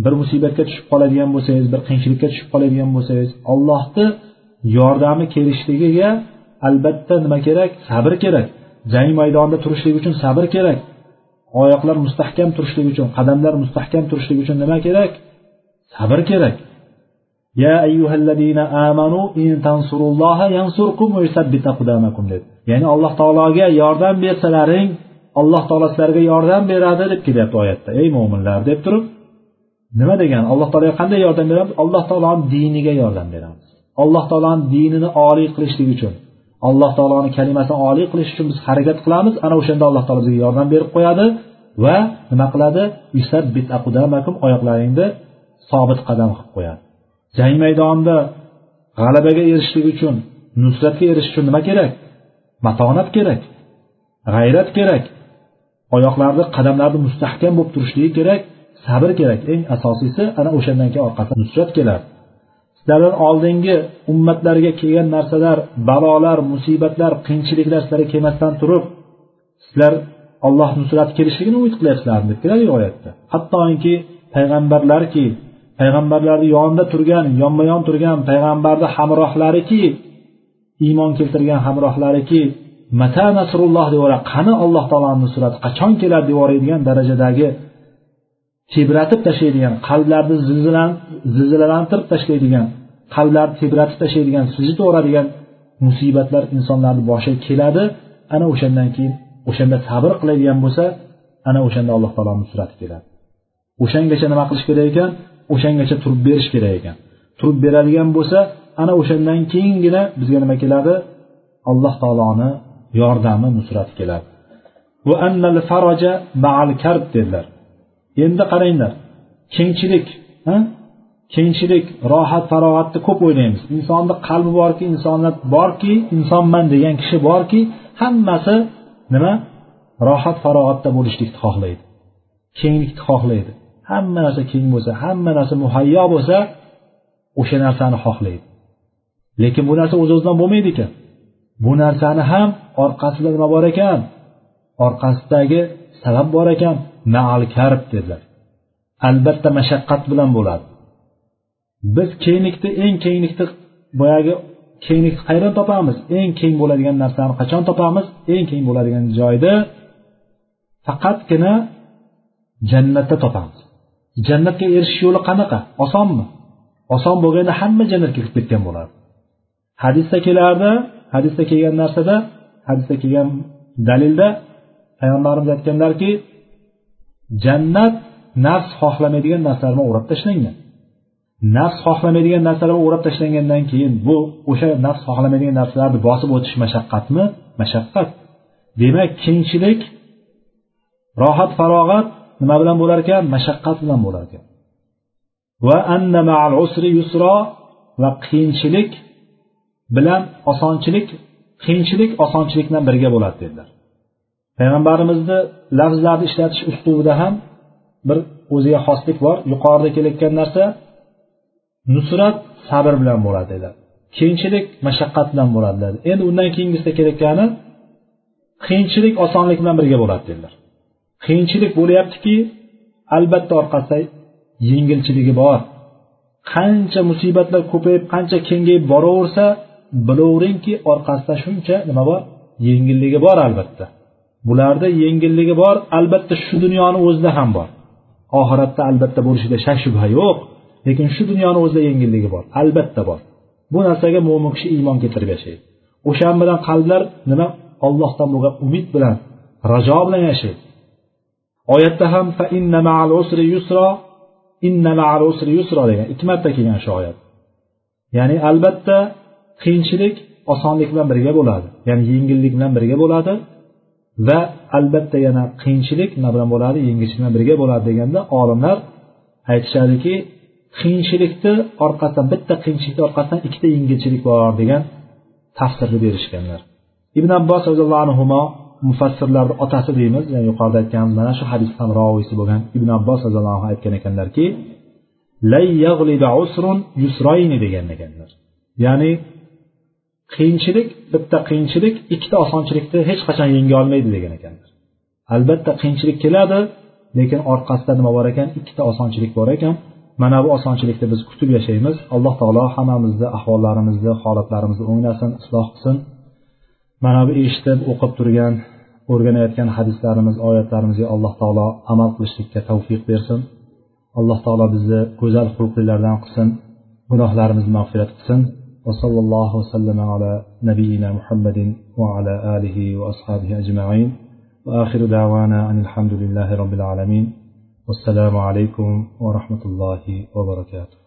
bir musibatga tushib qoladigan bo'lsangiz bir qiyinchilikka tushib qoladigan bo'lsangiz allohni yordami kelishligiga albatta nima kerak? Sabr kerak. Jang maydonida turishlik uchun sabr kerak. Oyoqlar mustahkam turishligi uchun qadamlar mustahkam turishligi uchun nima kerak? Sabr kerak. ya ayyuhallazina amanu in tansurulloha yansurkum va yusabbit aqdamakum dedi ya'ni alloh taologa yordam bersalaring alloh taolo sizlarga yordam beradi deb kelyapti oyatda. Ey mo'minlar deb turib nima degani alloh taologa qanday yordam beramiz? alloh taoloni diniga yordam beramiz. alloh taoloni dinini oliy qilishlik uchun. alloh taoloni kalimasini oliy qilish uchun biz harakat qilamiz. Ana o'shanda alloh taolo bizga yordam berib qo'yadi va nima qiladi? Oyoqlaringni sobit qadam qilib qo'yadi. Jang maydonida g'alabaga erishishlik uchun nusratga erishish uchun nima kerak? Matonat kerak g'ayrat kerak oyoqlarni qadamlarni mustahkam bo'lib turishligi kerak sabr kerak. Eng asosiysi ana o'shandan keyin orqasidan nusrat keladi sizlardan oldingi ummatlarga kelgan narsalar balolar musibatlar qiyinchiliklar sizlarga kelmasdan turib sizlar alloh nusrati kelishligini umid qilyapsizlarmi deb keladi oyatda hattoki payg'ambarlarki payg'ambarlarni yonida turgan yonma yon turgan payg'ambarni hamrohlariki iymon keltirgan hamrohlariki mata nasrulloh deb qani alloh taoloni nusrati qachon keladi? deb darajadagi tebratib tashlaydigan qalblarni zilzilalantirib tashlaydigan qalblarni tebratib tashlaydigan suzib yuboradigan musibatlar insonlarni boshiga keladi. Ana o'shandan keyin o'shanda sabr qiladigan bo'lsa ana o'shanda alloh taoloni nusrati keladi. O'shangacha nima qilish kerak ekan? O'shangacha turib berish kerak ekan. Turib beradigan bo'lsa ana o'shandan keyingina bizga nima keladi? Alloh taoloni yordami nusrati keladi. Dedilar. Endi qaranglar kengchilik kengchilik rohat farog'atni ko'p o'ylaymiz. Insonni qalbi borki insoniyat borki insonman degan kishi borki hammasi nima? Rohat farog'atda bo'lishlikni xohlaydi. Kenglikni xohlaydi. Hamma narsa keng bo'lsa hamma narsa muhayyo bo'lsa o'sha narsani xohlaydi. Lekin bu narsa o'z o'zidan bo'lmaydi ekan. Bu narsani ham orqasida nima bor ekan? Orqasidagi sabab bor ekan. Maal karb dedilar. Albatta mashaqqat bilan bo'ladi. Biz kenglikni eng kenglikni boyagi kenglikni qayerdan topamiz. Eng keng bo'ladigan narsani qachon topamiz? Eng keng bo'ladigan joyda faqatgina jannatda topamiz. Jannatga erishish yo'li qanaqa? Osonmi? Oson bo'lganda hamma jannatga kirib ketgan bo'lardi hadisda kelardi hadisda kelgan narsada hadisda kelgan dalilda payg'ambarimiz aytganlarki jannat nafs xohlamaydigan narsalar bilan o'rab tashlangan. Nafs xohlamaydigan narsalar o'rab tashlangandan keyin bu o'sha nafs xohlamaydigan narsalarni bosib o'tish mashaqqatmi? Mashaqqat. Demak kengchilik rohat farog'at nima bilan bo'lar ekan? Mashaqqat bilan bo'lar ekan. Va anna ma'al usri yusro va qiyinchilik bilan osonchilik qiyinchilik osonchilik bilan birga bo'ladi dedilar. Payg'ambarimizni lafzlarni ishlatish uslubida ham bir o'ziga xoslik bor. Yuqorida kelayotgan narsa nusrat sabr bilan bo'ladi dedilar. Qiyinchilik mashaqqat bilan bo'ladi endi undan keyingisida kelayotgani qiyinchilik osonlik bilan birga bo'ladi dedilar. Qiyinchilik bo'lyaptiki albatta orqasida yengilchiligi bor. Qancha musibatlar ko'payib qancha kengayib boraversa bilaveringki orqasida shuncha nima bor? Yengilligi bor albatta. Bularda yengilligi bor albatta shu dunyoni o'zida ham bor. Oxiratda albatta bo'lishiga shak shubha yo'q lekin shu dunyoni o'zida yengilligi bor albatta bor. Bu narsaga mo'min kishi iymon keltirib yashaydi. O'shan bilan qalblar nima? Ollohdan bo'lgan umid bilan rajo bilan yashaydi. Oyatda ham fa inna ma'al usri yusro inna ma'al usri yusro degan. Ikki marta kelgan shu oyat. Ya'ni albatta qiyinchilik osonlik bilan birga bo'ladi. Ya'ni yengillik bilan birga bo'ladi va albatta yana qiyinchilik nima bilan bo'ladi? Yengillik bilan birga bo'ladi deganda olimlar aytishadiki qiyinchilikni orqasidan bitta qiyinchilikni orqasidan ikkita yengilchilik bor degan tafsirni berishganlar. Ibn abbos roziyallohu anhu mufassirlarni otasi deymiz. Yani yuqorida aytgan mana shu hadisdan roviysi bo'lgan ibn abbos roziyallohu anhu aytgan ekanlarki degan ekanlar. Ya'ni qiyinchilik bitta qiyinchilik ikkita osonchilikni hech qachon yenga olmaydi degan ekanlar. Albatta qiyinchilik keladi lekin orqasida nima bor ekan? Ikkita osonchilik bor ekan. Mana bu osonchilikni biz kutib yashaymiz. Alloh taolo hammamizni ahvollarimizni holatlarimizni o'nglasin isloh qilsin. Mana bu eshitib o'qib turgan o'rganayotgan hadislarimiz oyatlarimizga alloh taolo amal qilishlikka tavfiq bersin alloh taolo bizni go'zal xulqlilardan qilsin gunohlarimizni mag'firat qilsin وصلى الله وسلم على نبينا محمد وعلى آله وأصحابه أجمعين وآخر دعوانا أن الحمد لله رب العالمين والسلام عليكم ورحمة الله وبركاته